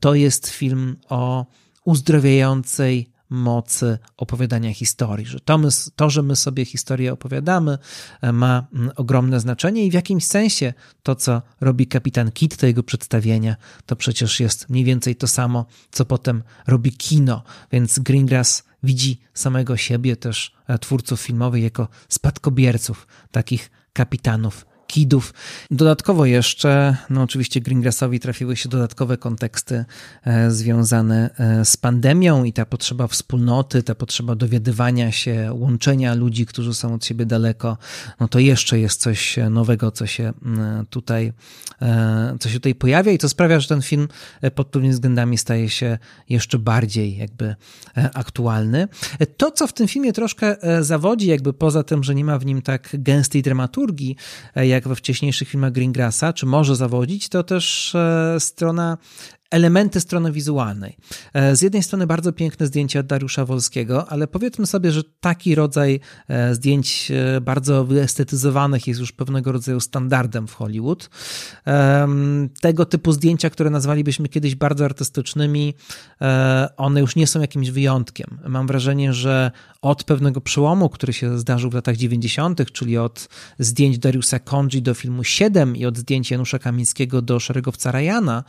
to jest film o uzdrowiającej mocy opowiadania historii, że to, my, to, że my sobie historię opowiadamy, e, ma mm, ogromne znaczenie i w jakimś sensie to, co robi kapitan Kit, to jego przedstawienia, to przecież jest mniej więcej to samo, co potem robi kino, więc Greengrass widzi samego siebie, też e, twórców filmowych, jako spadkobierców takich kapitanów kidów. Dodatkowo jeszcze, no oczywiście Greengrassowi trafiły się dodatkowe konteksty e, związane e, z pandemią i ta potrzeba wspólnoty, ta potrzeba dowiadywania się, łączenia ludzi, którzy są od siebie daleko, no to jeszcze jest coś nowego, co się tutaj, e, co się tutaj pojawia i to sprawia, że ten film pod pewnymi względami staje się jeszcze bardziej jakby aktualny. To, co w tym filmie troszkę zawodzi, jakby poza tym, że nie ma w nim tak gęstej dramaturgii, jak jak we wcześniejszych filmach Greengrassa, czy może zawodzić, to też e, strona elementy strony wizualnej. E, z jednej strony bardzo piękne zdjęcia Dariusza Wolskiego, ale powiedzmy sobie, że taki rodzaj e, zdjęć e, bardzo wyestetyzowanych jest już pewnego rodzaju standardem w Hollywood. Tego typu zdjęcia, które nazwalibyśmy kiedyś bardzo artystycznymi, one już nie są jakimś wyjątkiem. Mam wrażenie, że od pewnego przełomu, który się zdarzył w latach 90., czyli od zdjęć Dariusa Konji do filmu 7 i od zdjęć Janusza Kamińskiego do Szeregowca Ryana,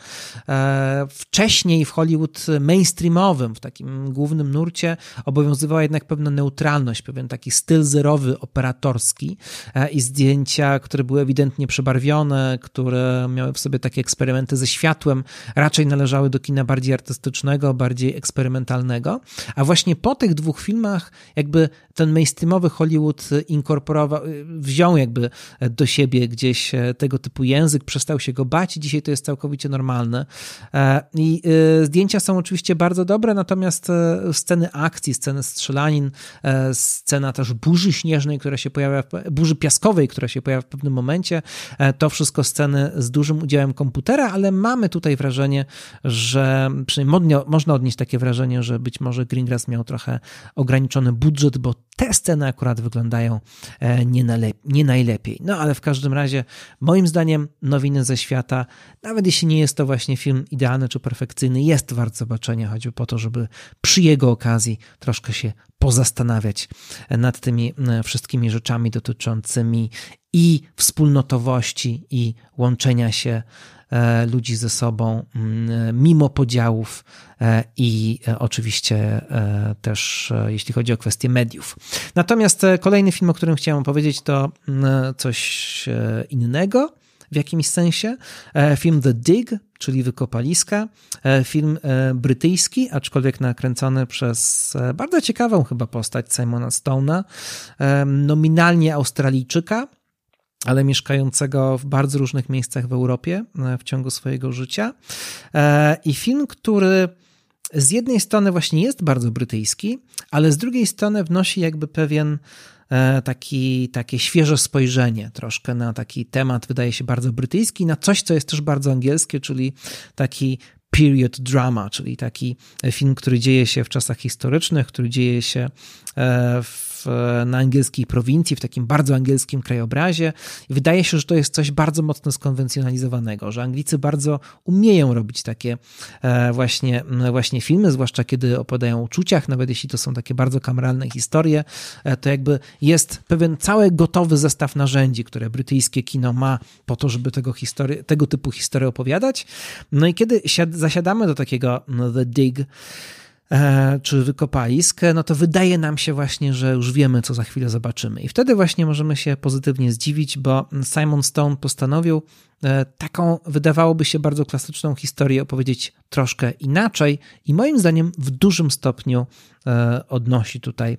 wcześniej w Hollywood mainstreamowym, w takim głównym nurcie, obowiązywała jednak pewna neutralność, pewien taki styl zerowy, operatorski e, i zdjęcia, które były ewidentnie przebarwione, które miały w sobie takie eksperymenty ze światłem, raczej należały do kina bardziej artystycznego, bardziej eksperymentalnego. A właśnie po tych dwóch filmach, jakby ten mainstreamowy Hollywood inkorporował, wziął jakby do siebie gdzieś e, tego typu język, przestał się go bać i dzisiaj to jest całkowicie normalne. I e, zdjęcia są oczywiście bardzo dobre, natomiast sceny akcji, sceny strzelanin, scena też burzy śnieżnej, która się pojawia, burzy piaskowej, która się pojawia w pewnym momencie, to wszystko sceny z dużym udziałem komputera, ale mamy tutaj wrażenie, że przynajmniej można odnieść takie wrażenie, że być może Greengrass miał trochę ograniczony budżet, bo te sceny akurat wyglądają e, nie, nie, najlepiej. No ale w każdym razie, moim zdaniem, nowiny ze świata, nawet jeśli nie jest to właśnie film idealny czy perfekcyjny, jest wart zobaczenia, choćby po to, żeby przy jego okazji troszkę się pozastanawiać nad tymi wszystkimi rzeczami dotyczącymi i wspólnotowości, i łączenia się E, ludzi ze sobą, mimo podziałów e, i e, oczywiście też jeśli chodzi o kwestie mediów. Natomiast kolejny film, o którym chciałem powiedzieć, to coś innego w jakimś sensie. Film The Dig, czyli Wykopaliska. Film brytyjski, aczkolwiek nakręcony przez bardzo ciekawą chyba postać Simona Stone'a, nominalnie Australijczyka, ale mieszkającego w bardzo różnych miejscach w Europie e, w ciągu swojego życia. E, I film, który z jednej strony właśnie jest bardzo brytyjski, ale z drugiej strony wnosi jakby pewien e, taki, takie świeże spojrzenie troszkę na taki temat, wydaje się bardzo brytyjski, na coś, co jest też bardzo angielskie, czyli taki period drama, czyli taki film, który dzieje się w czasach historycznych, który dzieje się w na angielskiej prowincji, w takim bardzo angielskim krajobrazie. I wydaje się, że to jest coś bardzo mocno skonwencjonalizowanego, że Anglicy bardzo umieją robić takie e, właśnie, właśnie filmy, zwłaszcza kiedy opowiadają o uczuciach, nawet jeśli to są takie bardzo kameralne historie, e, to jakby jest pewien cały gotowy zestaw narzędzi, które brytyjskie kino ma po to, żeby tego, historii, tego typu historie opowiadać. No i kiedy zasiadamy do takiego no, The Dig, E, czy wykopalisk, no to wydaje nam się właśnie, że już wiemy, co za chwilę zobaczymy. I wtedy właśnie możemy się pozytywnie zdziwić, bo Simon Stone postanowił taką, wydawałoby się, bardzo klasyczną historię opowiedzieć troszkę inaczej i moim zdaniem w dużym stopniu odnosi tutaj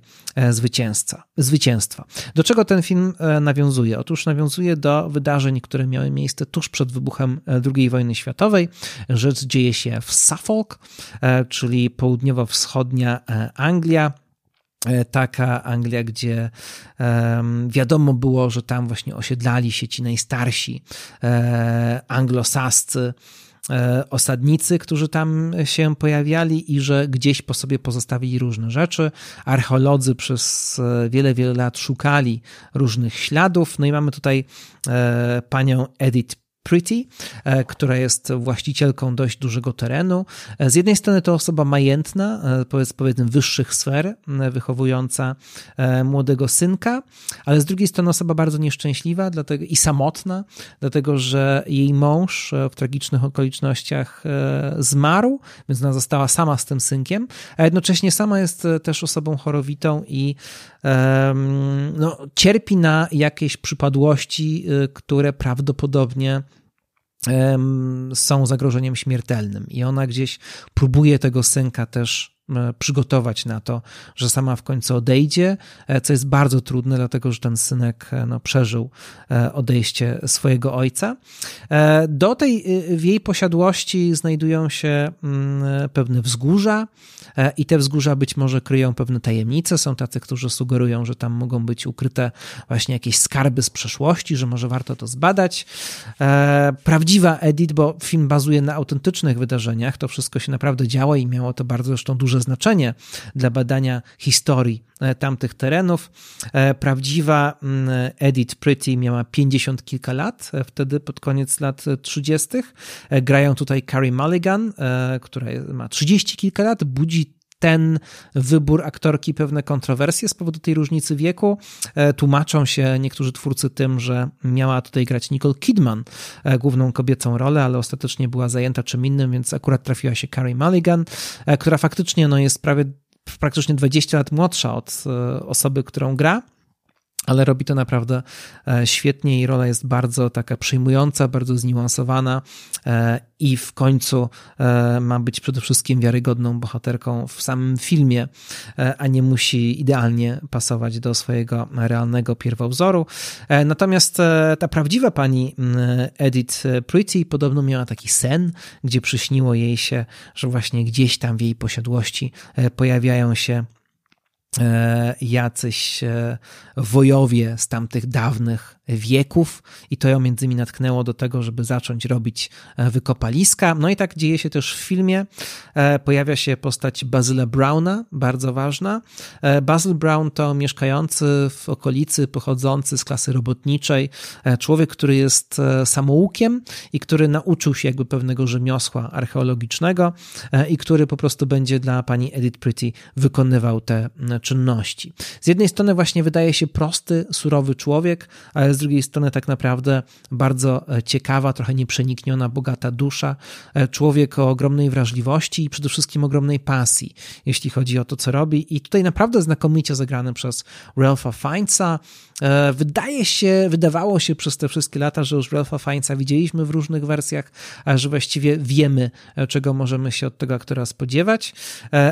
zwycięzca, zwycięstwa. Do czego ten film nawiązuje? Otóż nawiązuje do wydarzeń, które miały miejsce tuż przed wybuchem II wojny światowej. Rzecz dzieje się w Suffolk, czyli południowo-wschodnia Anglia E, taka Anglia, gdzie wiadomo było, że tam właśnie osiedlali się ci najstarsi e, anglosascy e, osadnicy, którzy tam się pojawiali i że gdzieś po sobie pozostawili różne rzeczy. Archeolodzy przez wiele, wiele lat szukali różnych śladów. No i mamy tutaj panią Edith Pretty, e, która jest właścicielką dość dużego terenu. E, z jednej strony to osoba majętna, e, powiedzmy wyższych sfer, wychowująca młodego synka, ale z drugiej strony osoba bardzo nieszczęśliwa dlatego, i samotna, dlatego że jej mąż w tragicznych okolicznościach zmarł, więc ona została sama z tym synkiem, a jednocześnie sama jest też osobą chorowitą i no, cierpi na jakieś przypadłości, które prawdopodobnie są zagrożeniem śmiertelnym. I ona gdzieś próbuje tego synka też przygotować na to, że sama w końcu odejdzie, e, co jest bardzo trudne, dlatego że ten synek e, no, przeżył odejście swojego ojca. Do tej, w jej posiadłości znajdują się mm, pewne wzgórza i te wzgórza być może kryją pewne tajemnice. Są tacy, którzy sugerują, że tam mogą być ukryte właśnie jakieś skarby z przeszłości, że może warto to zbadać. Prawdziwa Edith, bo film bazuje na autentycznych wydarzeniach, to wszystko się naprawdę działo i miało to bardzo zresztą duże duże znaczenie dla badania historii e, tamtych terenów. E, prawdziwa mm, Edith Pretty miała 50 kilka lat, e, wtedy pod koniec lat 30. Grają tutaj Carrie Mulligan, która ma 30 kilka lat, budzi ten wybór aktorki pewne kontrowersje z powodu tej różnicy wieku. Tłumaczą się niektórzy twórcy tym, że miała tutaj grać Nicole Kidman, główną kobiecą rolę, ale ostatecznie była zajęta czym innym, więc akurat trafiła się Carrie Mulligan, która faktycznie no, jest prawie praktycznie 20 lat młodsza od osoby, którą gra ale robi to naprawdę e, świetnie i rola jest bardzo taka przejmująca, bardzo zniuansowana e, i w końcu e, ma być przede wszystkim wiarygodną bohaterką w samym filmie, a nie musi idealnie pasować do swojego realnego pierwowzoru. Natomiast ta prawdziwa pani Edith Pretty podobno miała taki sen, gdzie przyśniło jej się, że właśnie gdzieś tam w jej posiadłości pojawiają się jacyś e, wojowie z tamtych dawnych wieków i to ją między innymi natknęło do tego, żeby zacząć robić e, wykopaliska. No i tak dzieje się też w filmie. Pojawia się postać Bazyla Browna, bardzo ważna. Basil Brown to mieszkający w okolicy, pochodzący z klasy robotniczej, człowiek, który jest samoukiem i który nauczył się jakby pewnego rzemiosła archeologicznego i który po prostu będzie dla pani Edith Pretty wykonywał te czynności. Z jednej strony właśnie wydaje się prosty, surowy człowiek, ale z drugiej strony tak naprawdę bardzo e, ciekawa, trochę nieprzenikniona, bogata dusza, e, człowiek o ogromnej wrażliwości i przede wszystkim ogromnej pasji, jeśli chodzi o to, co robi. I tutaj naprawdę znakomicie zagrany przez Ralpha Fiennesa. E, wydaje się, wydawało się przez te wszystkie lata, że już Ralpha Fiennesa widzieliśmy w różnych wersjach, a że właściwie wiemy, czego możemy się od tego aktora spodziewać.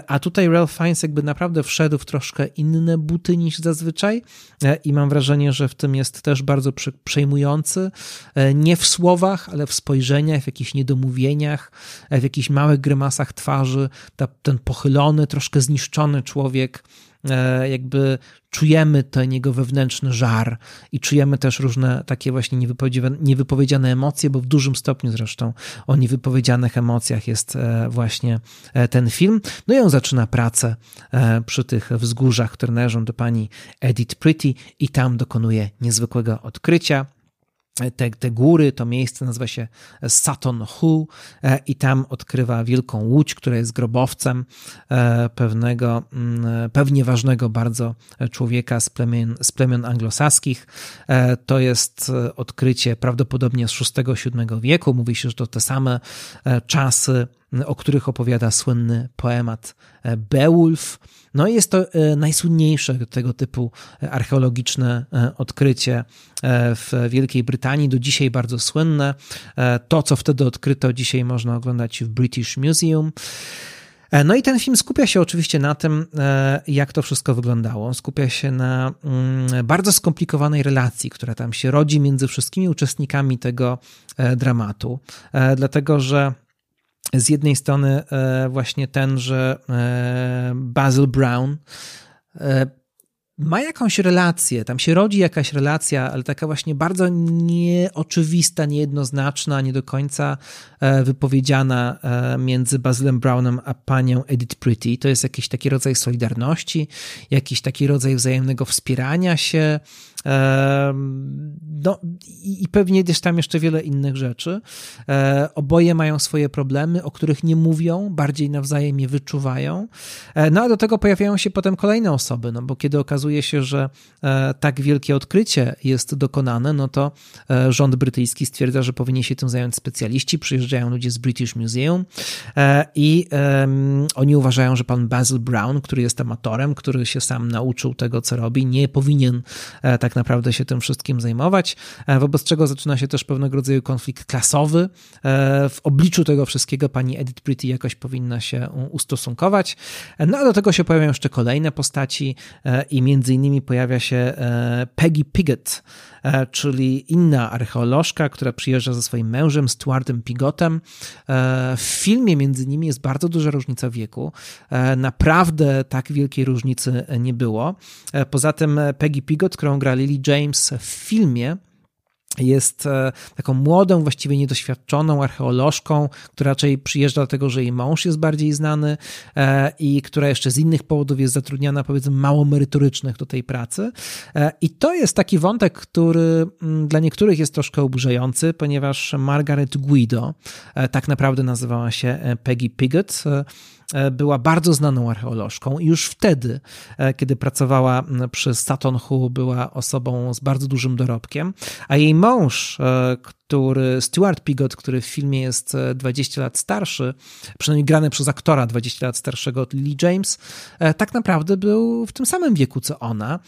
A tutaj Ralph Fiennes jakby naprawdę wszedł w troszkę inne buty niż zazwyczaj e, i mam wrażenie, że w tym jest też bardzo przejmujący, e, nie w słowach, ale w spojrzeniach, w jakichś niedomówieniach, e, w jakichś małych grymasach twarzy, ta, ten pochylony, troszkę zniszczony człowiek E, jakby czujemy ten jego wewnętrzny żar i czujemy też różne takie właśnie niewypowiedziane emocje, bo w dużym stopniu zresztą o niewypowiedzianych emocjach jest e, właśnie e, ten film. No i on zaczyna pracę przy tych wzgórzach, które należą do pani Edith Pretty i tam dokonuje niezwykłego odkrycia te, te góry, to miejsce nazywa się Saton Hu e, i tam odkrywa wielką łódź, która jest grobowcem e, pewnego, mm, pewnie ważnego bardzo człowieka z plemion, z plemion anglosaskich. E, to jest odkrycie prawdopodobnie z VI-VII wieku. Mówi się, że to te same czasy o których opowiada słynny poemat Beowulf. No i jest to najsłynniejsze tego typu archeologiczne odkrycie w Wielkiej Brytanii, do dzisiaj bardzo słynne. To, co wtedy odkryto, dzisiaj można oglądać w British Museum. E, no i ten film skupia się oczywiście na tym, e, jak to wszystko wyglądało. Skupia się na mm, bardzo skomplikowanej relacji, która tam się rodzi między wszystkimi uczestnikami tego e, dramatu, dlatego że z jednej strony właśnie ten, że Basil Brown ma jakąś relację, tam się rodzi jakaś relacja, ale taka właśnie bardzo nieoczywista, niejednoznaczna, nie do końca e, wypowiedziana e, między Bazylem Brownem a panią Edith Pretty. To jest jakiś taki rodzaj solidarności, jakiś taki rodzaj wzajemnego wspierania się, no i pewnie gdzieś tam jeszcze wiele innych rzeczy. E, oboje mają swoje problemy, o których nie mówią, bardziej nawzajem je wyczuwają. E, no a do tego pojawiają się potem kolejne osoby, no bo kiedy okazuje się, że e, tak wielkie odkrycie jest dokonane, no to rząd brytyjski stwierdza, że powinni się tym zająć specjaliści. Przyjeżdżają ludzie z British Museum i oni uważają, że pan Basil Brown, który jest amatorem, który się sam nauczył tego, co robi, nie powinien tak naprawdę się tym wszystkim zajmować, e, wobec czego zaczyna się też pewnego rodzaju konflikt klasowy. E, w obliczu tego wszystkiego pani Edith Pretty jakoś powinna się ustosunkować. E, no a do tego się pojawiają jeszcze kolejne postaci i między innymi pojawia się Peggy Piggott, E, czyli inna archeolożka, która przyjeżdża ze swoim mężem, Stuartem Pigotem. E, w filmie między nimi jest bardzo duża różnica wieku. E, naprawdę tak wielkiej różnicy nie było. Poza tym Peggy Pigot, którą gra Lily James w filmie, jest e, taką młodą, właściwie niedoświadczoną archeolożką, która raczej przyjeżdża dlatego, że jej mąż jest bardziej znany e, i która jeszcze z innych powodów jest zatrudniana, powiedzmy, mało merytorycznych do tej pracy. E, I to jest taki wątek, który mm, dla niektórych jest troszkę oburzający, ponieważ Margaret Guido, tak naprawdę nazywała się Peggy Piggott, E, była bardzo znaną archeolożką i już wtedy, e, kiedy pracowała przy Saturn Hu, była osobą z bardzo dużym dorobkiem, a jej mąż, e, który Stuart Pigot, który w filmie jest 20 lat starszy, przynajmniej grany przez aktora 20 lat starszego od Lily James, tak naprawdę był w tym samym wieku co ona.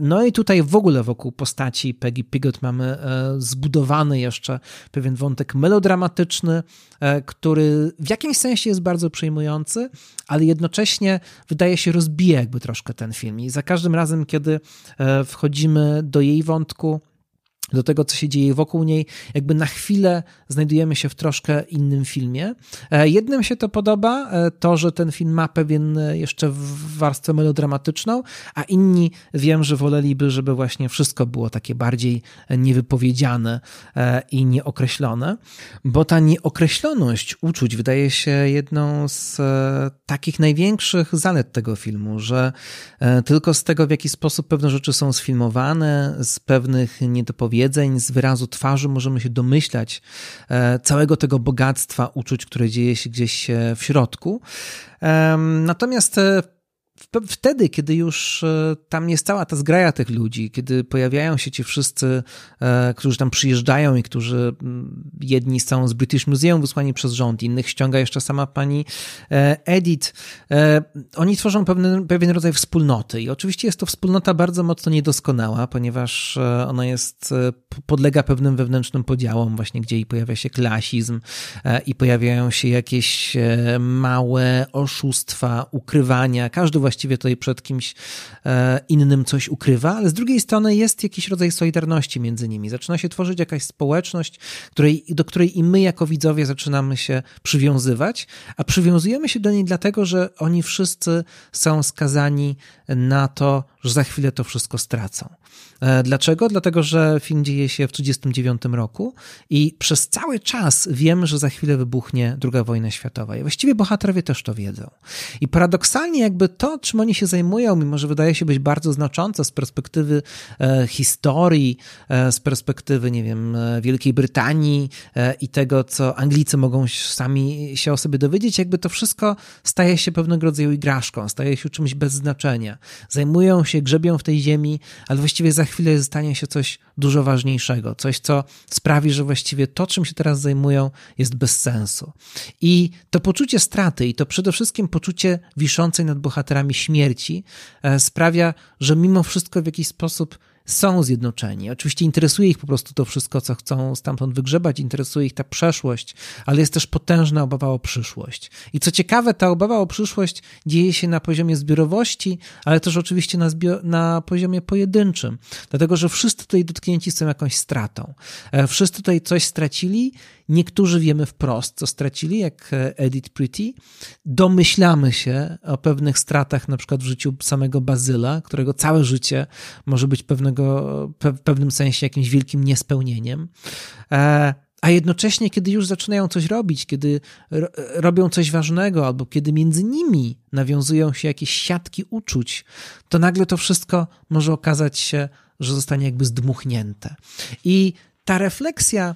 No i tutaj w ogóle wokół postaci Peggy Pigot mamy zbudowany jeszcze pewien wątek melodramatyczny, który w jakimś sensie jest bardzo przejmujący, ale jednocześnie wydaje się rozbija jakby troszkę ten film. I za każdym razem, kiedy e, wchodzimy do jej wątku, do tego, co się dzieje wokół niej, jakby na chwilę znajdujemy się w troszkę innym filmie. E, jednym się to podoba, e, to, że ten film ma pewien e, jeszcze warstwę melodramatyczną, a inni wiem, że woleliby, żeby właśnie wszystko było takie bardziej niewypowiedziane i nieokreślone, bo ta nieokreśloność uczuć wydaje się jedną z takich największych zalet tego filmu, że tylko z tego, w jaki sposób pewne rzeczy są sfilmowane, z pewnych niedopowiedzeń, powiedzeń, z wyrazu twarzy możemy się domyślać e, całego tego bogactwa uczuć, które dzieje się gdzieś e, w środku. Natomiast e, wtedy, kiedy już e, tam jest cała ta zgraja tych ludzi, kiedy pojawiają się ci wszyscy, e, którzy tam przyjeżdżają i którzy jedni są z British Museum wysłani przez rząd, innych ściąga jeszcze sama pani e, Edith, oni tworzą pewien, pewien rodzaj wspólnoty i oczywiście jest to wspólnota bardzo mocno niedoskonała, ponieważ ona jest, podlega pewnym wewnętrznym podziałom właśnie, gdzie i pojawia się klasizm i pojawiają się jakieś małe oszustwa, ukrywania, każdy właściwie tutaj przed kimś e, innym coś ukrywa, ale z drugiej strony jest jakiś rodzaj solidarności między nimi. Zaczyna się tworzyć jakaś społeczność, której, do której i my jako widzowie zaczynamy się przywiązywać, a przywiązujemy się do niej dlatego, że oni wszyscy są skazani na to, że za chwilę to wszystko stracą. E, dlaczego? Dlatego, że film dzieje się w 1939 roku i przez cały czas wiem, że za chwilę wybuchnie II wojna światowa. I właściwie bohaterowie też to wiedzą. I paradoksalnie jakby to, czym oni się zajmują, mimo że wydaje się być bardzo znaczące z perspektywy e, historii, e, z perspektywy, nie wiem, Wielkiej Brytanii i tego, co Anglicy mogą sami się o sobie dowiedzieć, jakby to wszystko staje się pewnego rodzaju igraszką, staje się czymś bez znaczenia. Zajmują się się, grzebią w tej ziemi, ale właściwie za chwilę stanie się coś dużo ważniejszego, coś, co sprawi, że właściwie to, czym się teraz zajmują, jest bez sensu. I to poczucie straty i to przede wszystkim poczucie wiszącej nad bohaterami śmierci e, sprawia, że mimo wszystko w jakiś sposób są zjednoczeni. Oczywiście interesuje ich po prostu to wszystko, co chcą stamtąd wygrzebać, interesuje ich ta przeszłość, ale jest też potężna obawa o przyszłość. I co ciekawe, ta obawa o przyszłość dzieje się na poziomie zbiorowości, ale też oczywiście na, na poziomie pojedynczym, dlatego że wszyscy tutaj dotknięci są jakąś stratą. E, wszyscy tutaj coś stracili Niektórzy wiemy wprost, co stracili, jak Edith Pretty. Domyślamy się o pewnych stratach, na przykład w życiu samego Bazyla, którego całe życie może być pewnego, w pewnym sensie jakimś wielkim niespełnieniem. E, a jednocześnie, kiedy już zaczynają coś robić, kiedy robią coś ważnego, albo kiedy między nimi nawiązują się jakieś siatki uczuć, to nagle to wszystko może okazać się, że zostanie jakby zdmuchnięte. I ta refleksja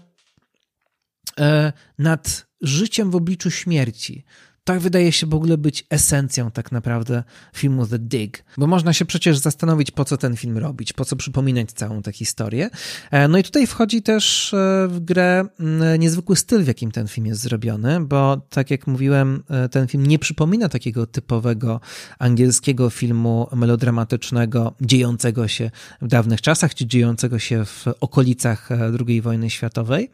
E, nad życiem w obliczu śmierci, tak wydaje się w ogóle być esencją tak naprawdę filmu The Dig. Bo można się przecież zastanowić, po co ten film robić, po co przypominać całą tę historię. E, no i tutaj wchodzi też e, w grę niezwykły styl, w jakim ten film jest zrobiony, bo tak jak mówiłem, e, ten film nie przypomina takiego typowego angielskiego filmu melodramatycznego, dziejącego się w dawnych czasach, czy dziejącego się w okolicach II wojny światowej.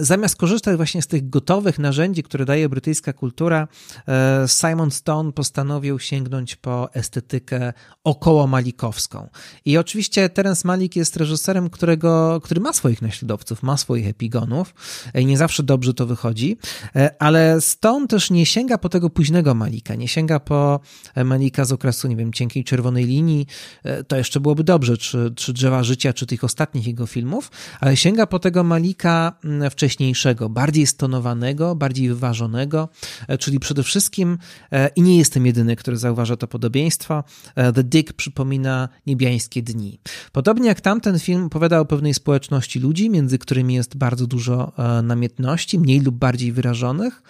Zamiast korzystać właśnie z tych gotowych narzędzi, które daje brytyjska kultura, kultura, e, Simon Stone postanowił sięgnąć po estetykę około malikowską. I oczywiście Terence Malik jest reżyserem, którego, który ma swoich naśladowców, ma swoich epigonów. I nie zawsze dobrze to wychodzi, e, ale Stone też nie sięga po tego późnego Malika, nie sięga po Malika z okresu, nie wiem, cienkiej czerwonej linii, e, to jeszcze byłoby dobrze, czy, czy Drzewa Życia, czy tych ostatnich jego filmów, ale sięga po tego Malika wcześniejszego, bardziej stonowanego, bardziej wyważonego, E, czyli przede wszystkim, e, i nie jestem jedyny, który zauważa to podobieństwo, e, The Dick przypomina niebiańskie dni. Podobnie jak tamten film opowiada o pewnej społeczności ludzi, między którymi jest bardzo dużo namiętności, mniej lub bardziej wyrażonych,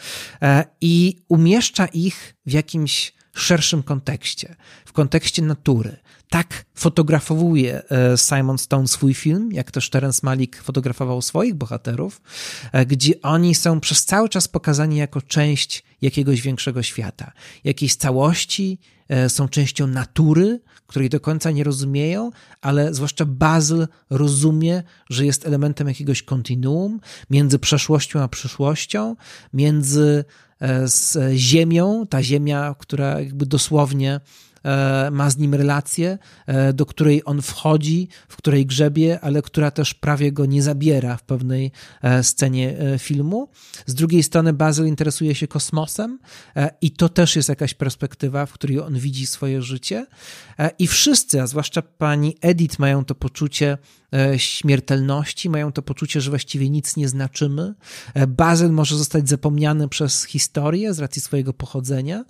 i umieszcza ich w jakimś szerszym kontekście, w kontekście natury. Tak fotografowuje e, Simon Stone swój film, jak też Terence Malik fotografował swoich bohaterów, e, gdzie oni są przez cały czas pokazani jako część jakiegoś większego świata, jakiejś całości, e, są częścią natury, której do końca nie rozumieją, ale zwłaszcza Bazyl rozumie, że jest elementem jakiegoś kontinuum między przeszłością a przyszłością, między z ziemią, ta ziemia, która jakby dosłownie ma z nim relację, e, do której on wchodzi, w której grzebie, ale która też prawie go nie zabiera w pewnej e, scenie filmu. Z drugiej strony Bazyl interesuje się kosmosem i to też jest jakaś perspektywa, w której on widzi swoje życie. I wszyscy, a zwłaszcza pani Edith, mają to poczucie, E, śmiertelności, mają to poczucie, że właściwie nic nie znaczymy. E, Bazyl może zostać zapomniany przez historię z racji swojego pochodzenia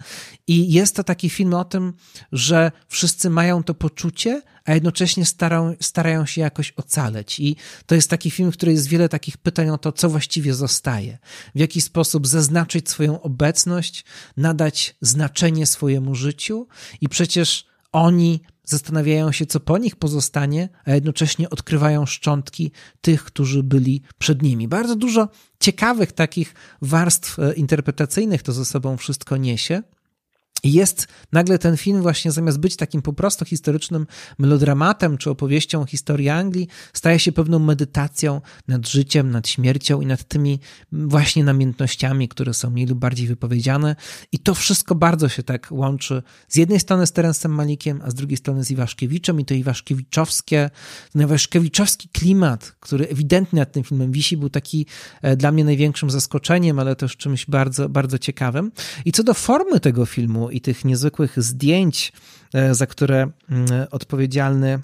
i jest to taki film o tym, że wszyscy mają to poczucie, a jednocześnie starają, starają się jakoś ocaleć. I to jest taki film, w którym jest wiele takich pytań o to, co właściwie zostaje, w jaki sposób zaznaczyć swoją obecność, nadać znaczenie swojemu życiu i przecież oni zastanawiają się, co po nich pozostanie, a jednocześnie odkrywają szczątki tych, którzy byli przed nimi. Bardzo dużo ciekawych takich warstw e, interpretacyjnych to ze sobą wszystko niesie. I jest nagle ten film właśnie zamiast być takim po prostu historycznym melodramatem czy opowieścią o historii Anglii, staje się pewną medytacją nad życiem, nad śmiercią i nad tymi właśnie namiętnościami, które są mniej lub bardziej wypowiedziane. I to wszystko bardzo się tak łączy z jednej strony z Terencem Malikiem, a z drugiej strony z Iwaszkiewiczem i to iwaszkiewiczowskie, ten iwaszkiewiczowski klimat, który ewidentnie nad tym filmem wisi, był taki e, dla mnie największym zaskoczeniem, ale też czymś bardzo, bardzo ciekawym. I co do formy tego filmu, i tych niezwykłych zdjęć, e, za które mm, odpowiedzialny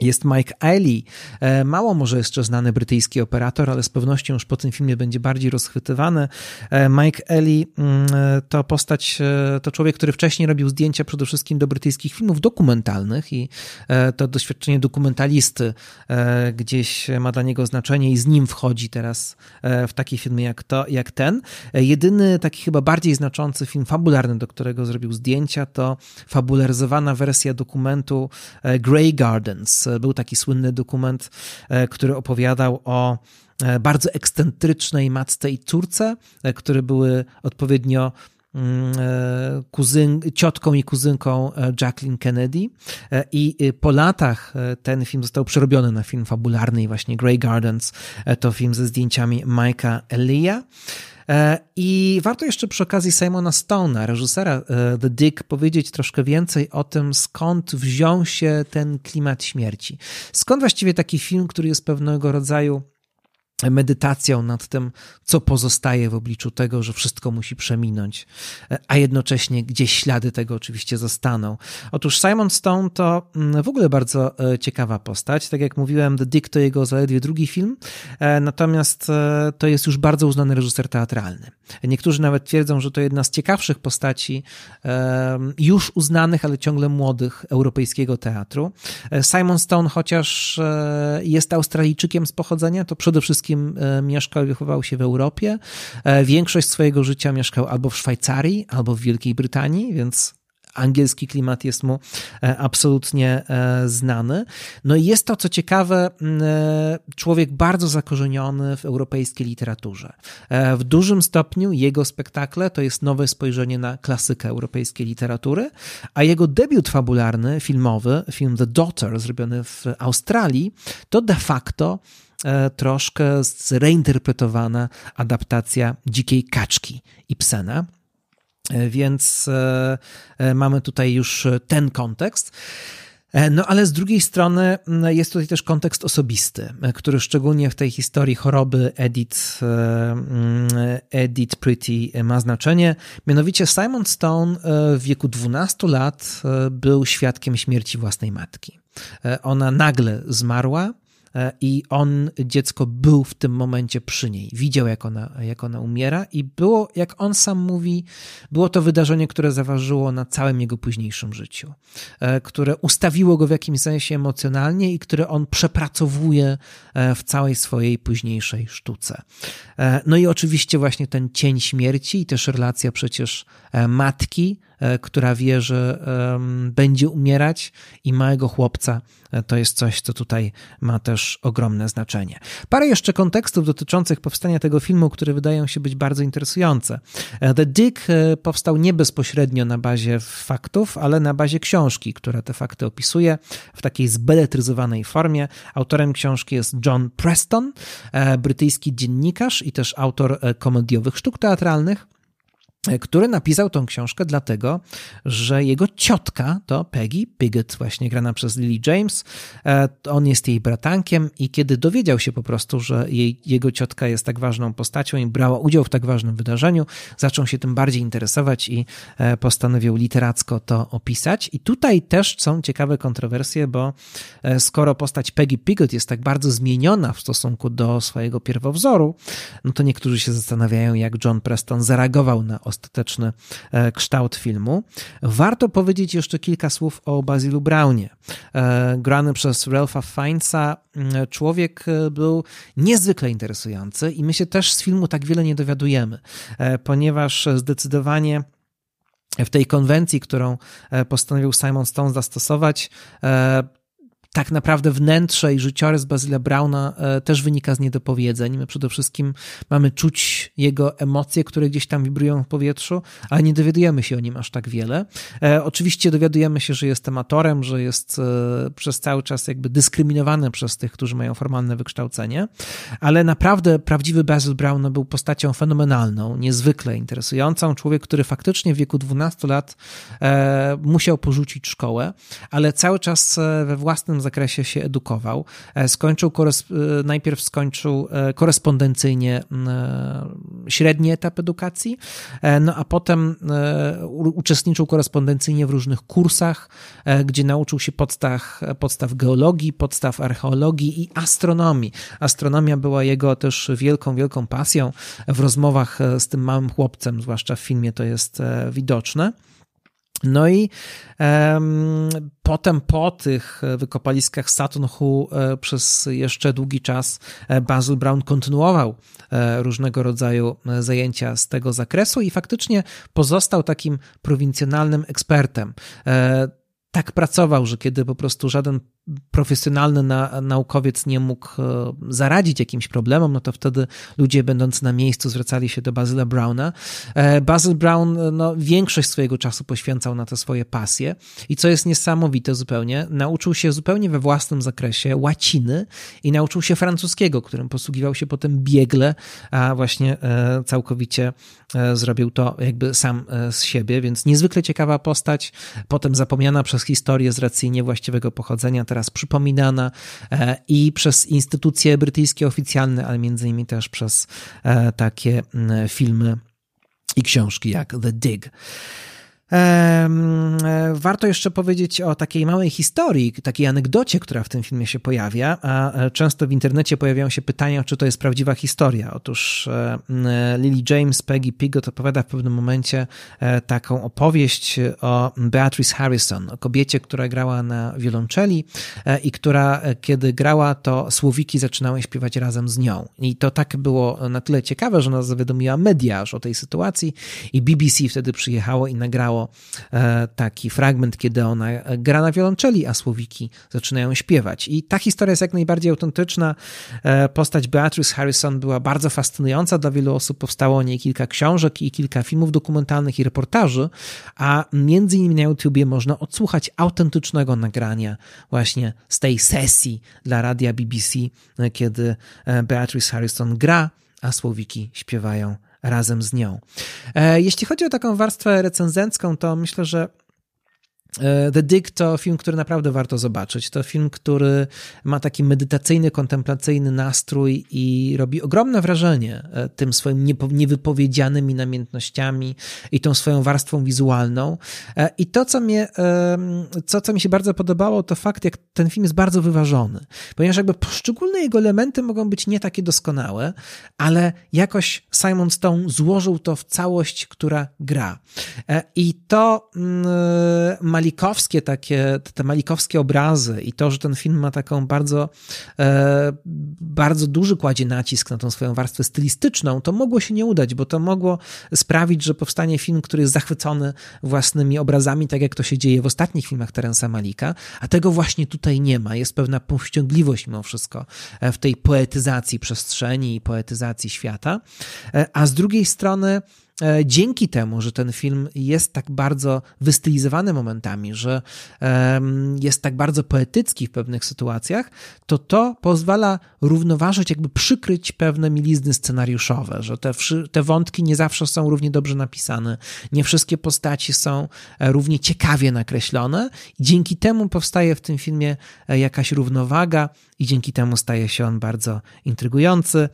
jest Mike Eiley, e, mało może jeszcze znany brytyjski operator, ale z pewnością już po tym filmie będzie bardziej rozchwytywany. E, Mike Eiley mm, e, to postać, to człowiek, który wcześniej robił zdjęcia przede wszystkim do brytyjskich filmów dokumentalnych i to doświadczenie dokumentalisty gdzieś ma dla niego znaczenie i z nim wchodzi teraz w takie filmy jak, to, jak ten. Jedyny taki chyba bardziej znaczący film fabularny, do którego zrobił zdjęcia, to fabularyzowana wersja dokumentu Grey Gardens był taki słynny dokument, e, który opowiadał o e, bardzo ekscentrycznej matce i córce, e, które były odpowiednio mm, kuzyn, ciotką i kuzynką Jacqueline Kennedy. I po latach ten film został przerobiony na film fabularny i właśnie Grey Gardens to film ze zdjęciami Mike'a Elia. E, I warto jeszcze przy okazji Simona Stone'a, reżysera e, The Dick, powiedzieć troszkę więcej o tym, skąd wziął się ten klimat śmierci. Skąd właściwie taki film, który jest pewnego rodzaju medytacją nad tym, co pozostaje w obliczu tego, że wszystko musi przeminąć, a jednocześnie gdzieś ślady tego oczywiście zostaną. Otóż Simon Stone to mm, w ogóle bardzo e, ciekawa postać. Tak jak mówiłem, The Dick to jego zaledwie drugi film, e, natomiast e, to jest już bardzo uznany reżyser teatralny. Niektórzy nawet twierdzą, że to jedna z ciekawszych postaci już uznanych, ale ciągle młodych europejskiego teatru. Simon Stone, chociaż jest Australijczykiem z pochodzenia, to przede wszystkim wszystkim e, mieszkał i wychował się w Europie. E, większość swojego życia mieszkał albo w Szwajcarii, albo w Wielkiej Brytanii, więc angielski klimat jest mu e, absolutnie znany. No i jest to, co ciekawe, człowiek bardzo zakorzeniony w europejskiej literaturze. W dużym stopniu jego spektakle to jest nowe spojrzenie na klasykę europejskiej literatury, a jego debiut fabularny, filmowy, film The Daughter, zrobiony w Australii, to de facto troszkę zreinterpretowana adaptacja Dzikiej Kaczki Ibsena. E, więc e, mamy tutaj już ten kontekst. No ale z drugiej strony jest tutaj też kontekst osobisty, który szczególnie w tej historii choroby Edith, Edith Pretty ma znaczenie. Mianowicie Simon Stone w wieku 12 lat był świadkiem śmierci własnej matki. Ona nagle zmarła E, i on, dziecko, był w tym momencie przy niej. Widział, jak ona, jak ona umiera, i było, jak on sam mówi, było to wydarzenie, które zaważyło na całym jego późniejszym życiu, e, które ustawiło go w jakimś sensie emocjonalnie i które on przepracowuje e, w całej swojej późniejszej sztuce. No i oczywiście, właśnie ten cień śmierci i też relacja przecież matki E, która wie, że będzie umierać i małego chłopca, e, to jest coś, co tutaj ma też ogromne znaczenie. Parę jeszcze kontekstów dotyczących powstania tego filmu, które wydają się być bardzo interesujące. E, The Dick powstał nie bezpośrednio na bazie faktów, ale na bazie książki, która te fakty opisuje w takiej zbeletryzowanej formie. Autorem książki jest John Preston, brytyjski dziennikarz i też autor komediowych sztuk teatralnych który napisał tą książkę dlatego, że jego ciotka to Peggy Piggott, właśnie grana przez Lily James. E, on jest jej bratankiem i kiedy dowiedział się po prostu, że jej, jego ciotka jest tak ważną postacią i brała udział w tak ważnym wydarzeniu, zaczął się tym bardziej interesować i e, postanowił literacko to opisać. I tutaj też są ciekawe kontrowersje, bo e, skoro postać Peggy Piggott jest tak bardzo zmieniona w stosunku do swojego pierwowzoru, no to niektórzy się zastanawiają, jak John Preston zareagował na ostateczny e, kształt filmu. Warto powiedzieć jeszcze kilka słów o Bazilu Brownie. E, grany przez Ralpha Fiennesa człowiek e, był niezwykle interesujący i my się też z filmu tak wiele nie dowiadujemy, ponieważ zdecydowanie w tej konwencji, którą postanowił Simon Stone zastosować, tak naprawdę wnętrze i życiorys Bazyla Brauna e, też wynika z niedopowiedzeń. My przede wszystkim mamy czuć jego emocje, które gdzieś tam wibrują w powietrzu, ale nie dowiadujemy się o nim aż tak wiele. E, oczywiście dowiadujemy się, że jest amatorem, że jest e, przez cały czas jakby dyskryminowany przez tych, którzy mają formalne wykształcenie, ale naprawdę prawdziwy Basil Brown był postacią fenomenalną, niezwykle interesującą. Człowiek, który faktycznie w wieku 12 lat musiał porzucić szkołę, ale cały czas we własnym zakresie się edukował. Skończył, najpierw skończył korespondencyjnie średni etap edukacji, no a potem uczestniczył korespondencyjnie w różnych kursach, gdzie nauczył się podstaw, podstaw geologii, podstaw archeologii i astronomii. Astronomia była jego też wielką, wielką pasją. W rozmowach z tym małym chłopcem, zwłaszcza w filmie, to jest widoczne. No i um, potem po tych wykopaliskach Saturn Hu e, przez jeszcze długi czas e, Basil Brown kontynuował e, różnego rodzaju zajęcia z tego zakresu i faktycznie pozostał takim prowincjonalnym ekspertem. Tak pracował, że kiedy po prostu żaden profesjonalny na, naukowiec nie mógł e, zaradzić jakimś problemom, no to wtedy ludzie będący na miejscu zwracali się do Bazyla Browna. E, Basil Brown e, no, większość swojego czasu poświęcał na te swoje pasje i co jest niesamowite zupełnie, nauczył się zupełnie we własnym zakresie łaciny i nauczył się francuskiego, którym posługiwał się potem biegle, a właśnie całkowicie zrobił to jakby sam z siebie, więc niezwykle ciekawa postać, potem zapomniana przez historię z racji niewłaściwego pochodzenia, teraz teraz przypominana e, i przez instytucje brytyjskie oficjalne, ale między innymi też przez e, takie filmy i książki jak The Dig. E, warto jeszcze powiedzieć o takiej małej historii, takiej anegdocie, która w tym filmie się pojawia, a e, często w internecie pojawiają się pytania, czy to jest prawdziwa historia. Otóż e, Lily James, Peggy Pigot opowiada w pewnym momencie taką opowieść o Beatrice Harrison, o kobiecie, która grała na wiolonczeli i która, kiedy grała, to słowiki zaczynały śpiewać razem z nią. I to tak było na tyle ciekawe, że ona zawiadomiła media o tej sytuacji i BBC wtedy przyjechało i nagrało E, taki fragment, kiedy ona gra na wiolonczeli, a słowiki zaczynają śpiewać. I ta historia jest jak najbardziej autentyczna. E, postać Beatrice Harrison była bardzo fascynująca dla wielu osób. Powstało o niej kilka książek i kilka filmów dokumentalnych i reportaży, a między innymi na YouTubie można odsłuchać autentycznego nagrania właśnie z tej sesji dla radia BBC, kiedy e, Beatrice Harrison gra, a słowiki śpiewają razem z nią. E, jeśli chodzi o taką warstwę recenzencką, to myślę, że The Dig to film, który naprawdę warto zobaczyć. To film, który ma taki medytacyjny, kontemplacyjny nastrój i robi ogromne wrażenie e, tym swoim niewypowiedzianymi namiętnościami i tą swoją warstwą wizualną. E, I to, co mnie, co, co mi się bardzo podobało, to fakt, jak ten film jest bardzo wyważony, ponieważ jakby poszczególne jego elementy mogą być nie takie doskonałe, ale jakoś Simon Stone złożył to w całość, która gra. I to ma mm, malikowskie takie, te malikowskie obrazy i to, że ten film ma taką bardzo, e, bardzo duży kładzie nacisk na tą swoją warstwę stylistyczną, to mogło się nie udać, bo to mogło sprawić, że powstanie film, który jest zachwycony własnymi obrazami, tak jak to się dzieje w ostatnich filmach Terensa Malika, a tego właśnie tutaj nie ma. Jest pewna powściągliwość mimo wszystko e, w tej poetyzacji przestrzeni i poetyzacji świata, e, a z drugiej strony dzięki temu, że ten film jest tak bardzo wystylizowany momentami, że jest tak bardzo poetycki w pewnych sytuacjach, to to pozwala równoważyć, jakby przykryć pewne milizny scenariuszowe, że te, te wątki nie zawsze są równie dobrze napisane, nie wszystkie postaci są e, równie ciekawie nakreślone i dzięki temu powstaje w tym filmie e, jakaś równowaga i dzięki temu staje się on bardzo intrygujący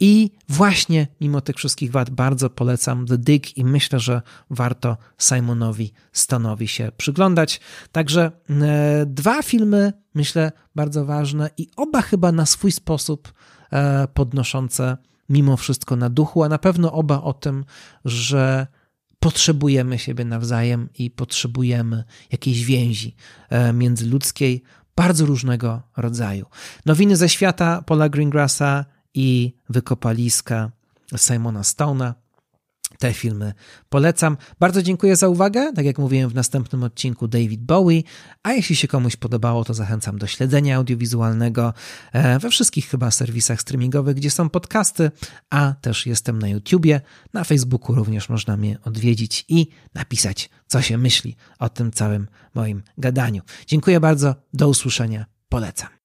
i właśnie mimo tych wszystkich wad bardzo polecam polecam The Dig i myślę, że warto Simonowi Stonowi się przyglądać. Także e, dwa filmy, myślę, bardzo ważne i oba chyba na swój sposób e, podnoszące mimo wszystko na duchu, a na pewno oba o tym, że potrzebujemy siebie nawzajem i potrzebujemy jakiejś więzi e, międzyludzkiej bardzo różnego rodzaju. Nowiny ze świata Paula Greengrassa i wykopaliska Simona Stone'a te filmy polecam. Bardzo dziękuję za uwagę. Tak jak mówiłem w następnym odcinku, David Bowie. A jeśli się komuś podobało, to zachęcam do śledzenia audiowizualnego e, we wszystkich chyba serwisach streamingowych, gdzie są podcasty, a też jestem na YouTubie. Na Facebooku również można mnie odwiedzić i napisać, co się myśli o tym całym moim gadaniu. Dziękuję bardzo. Do usłyszenia. Polecam.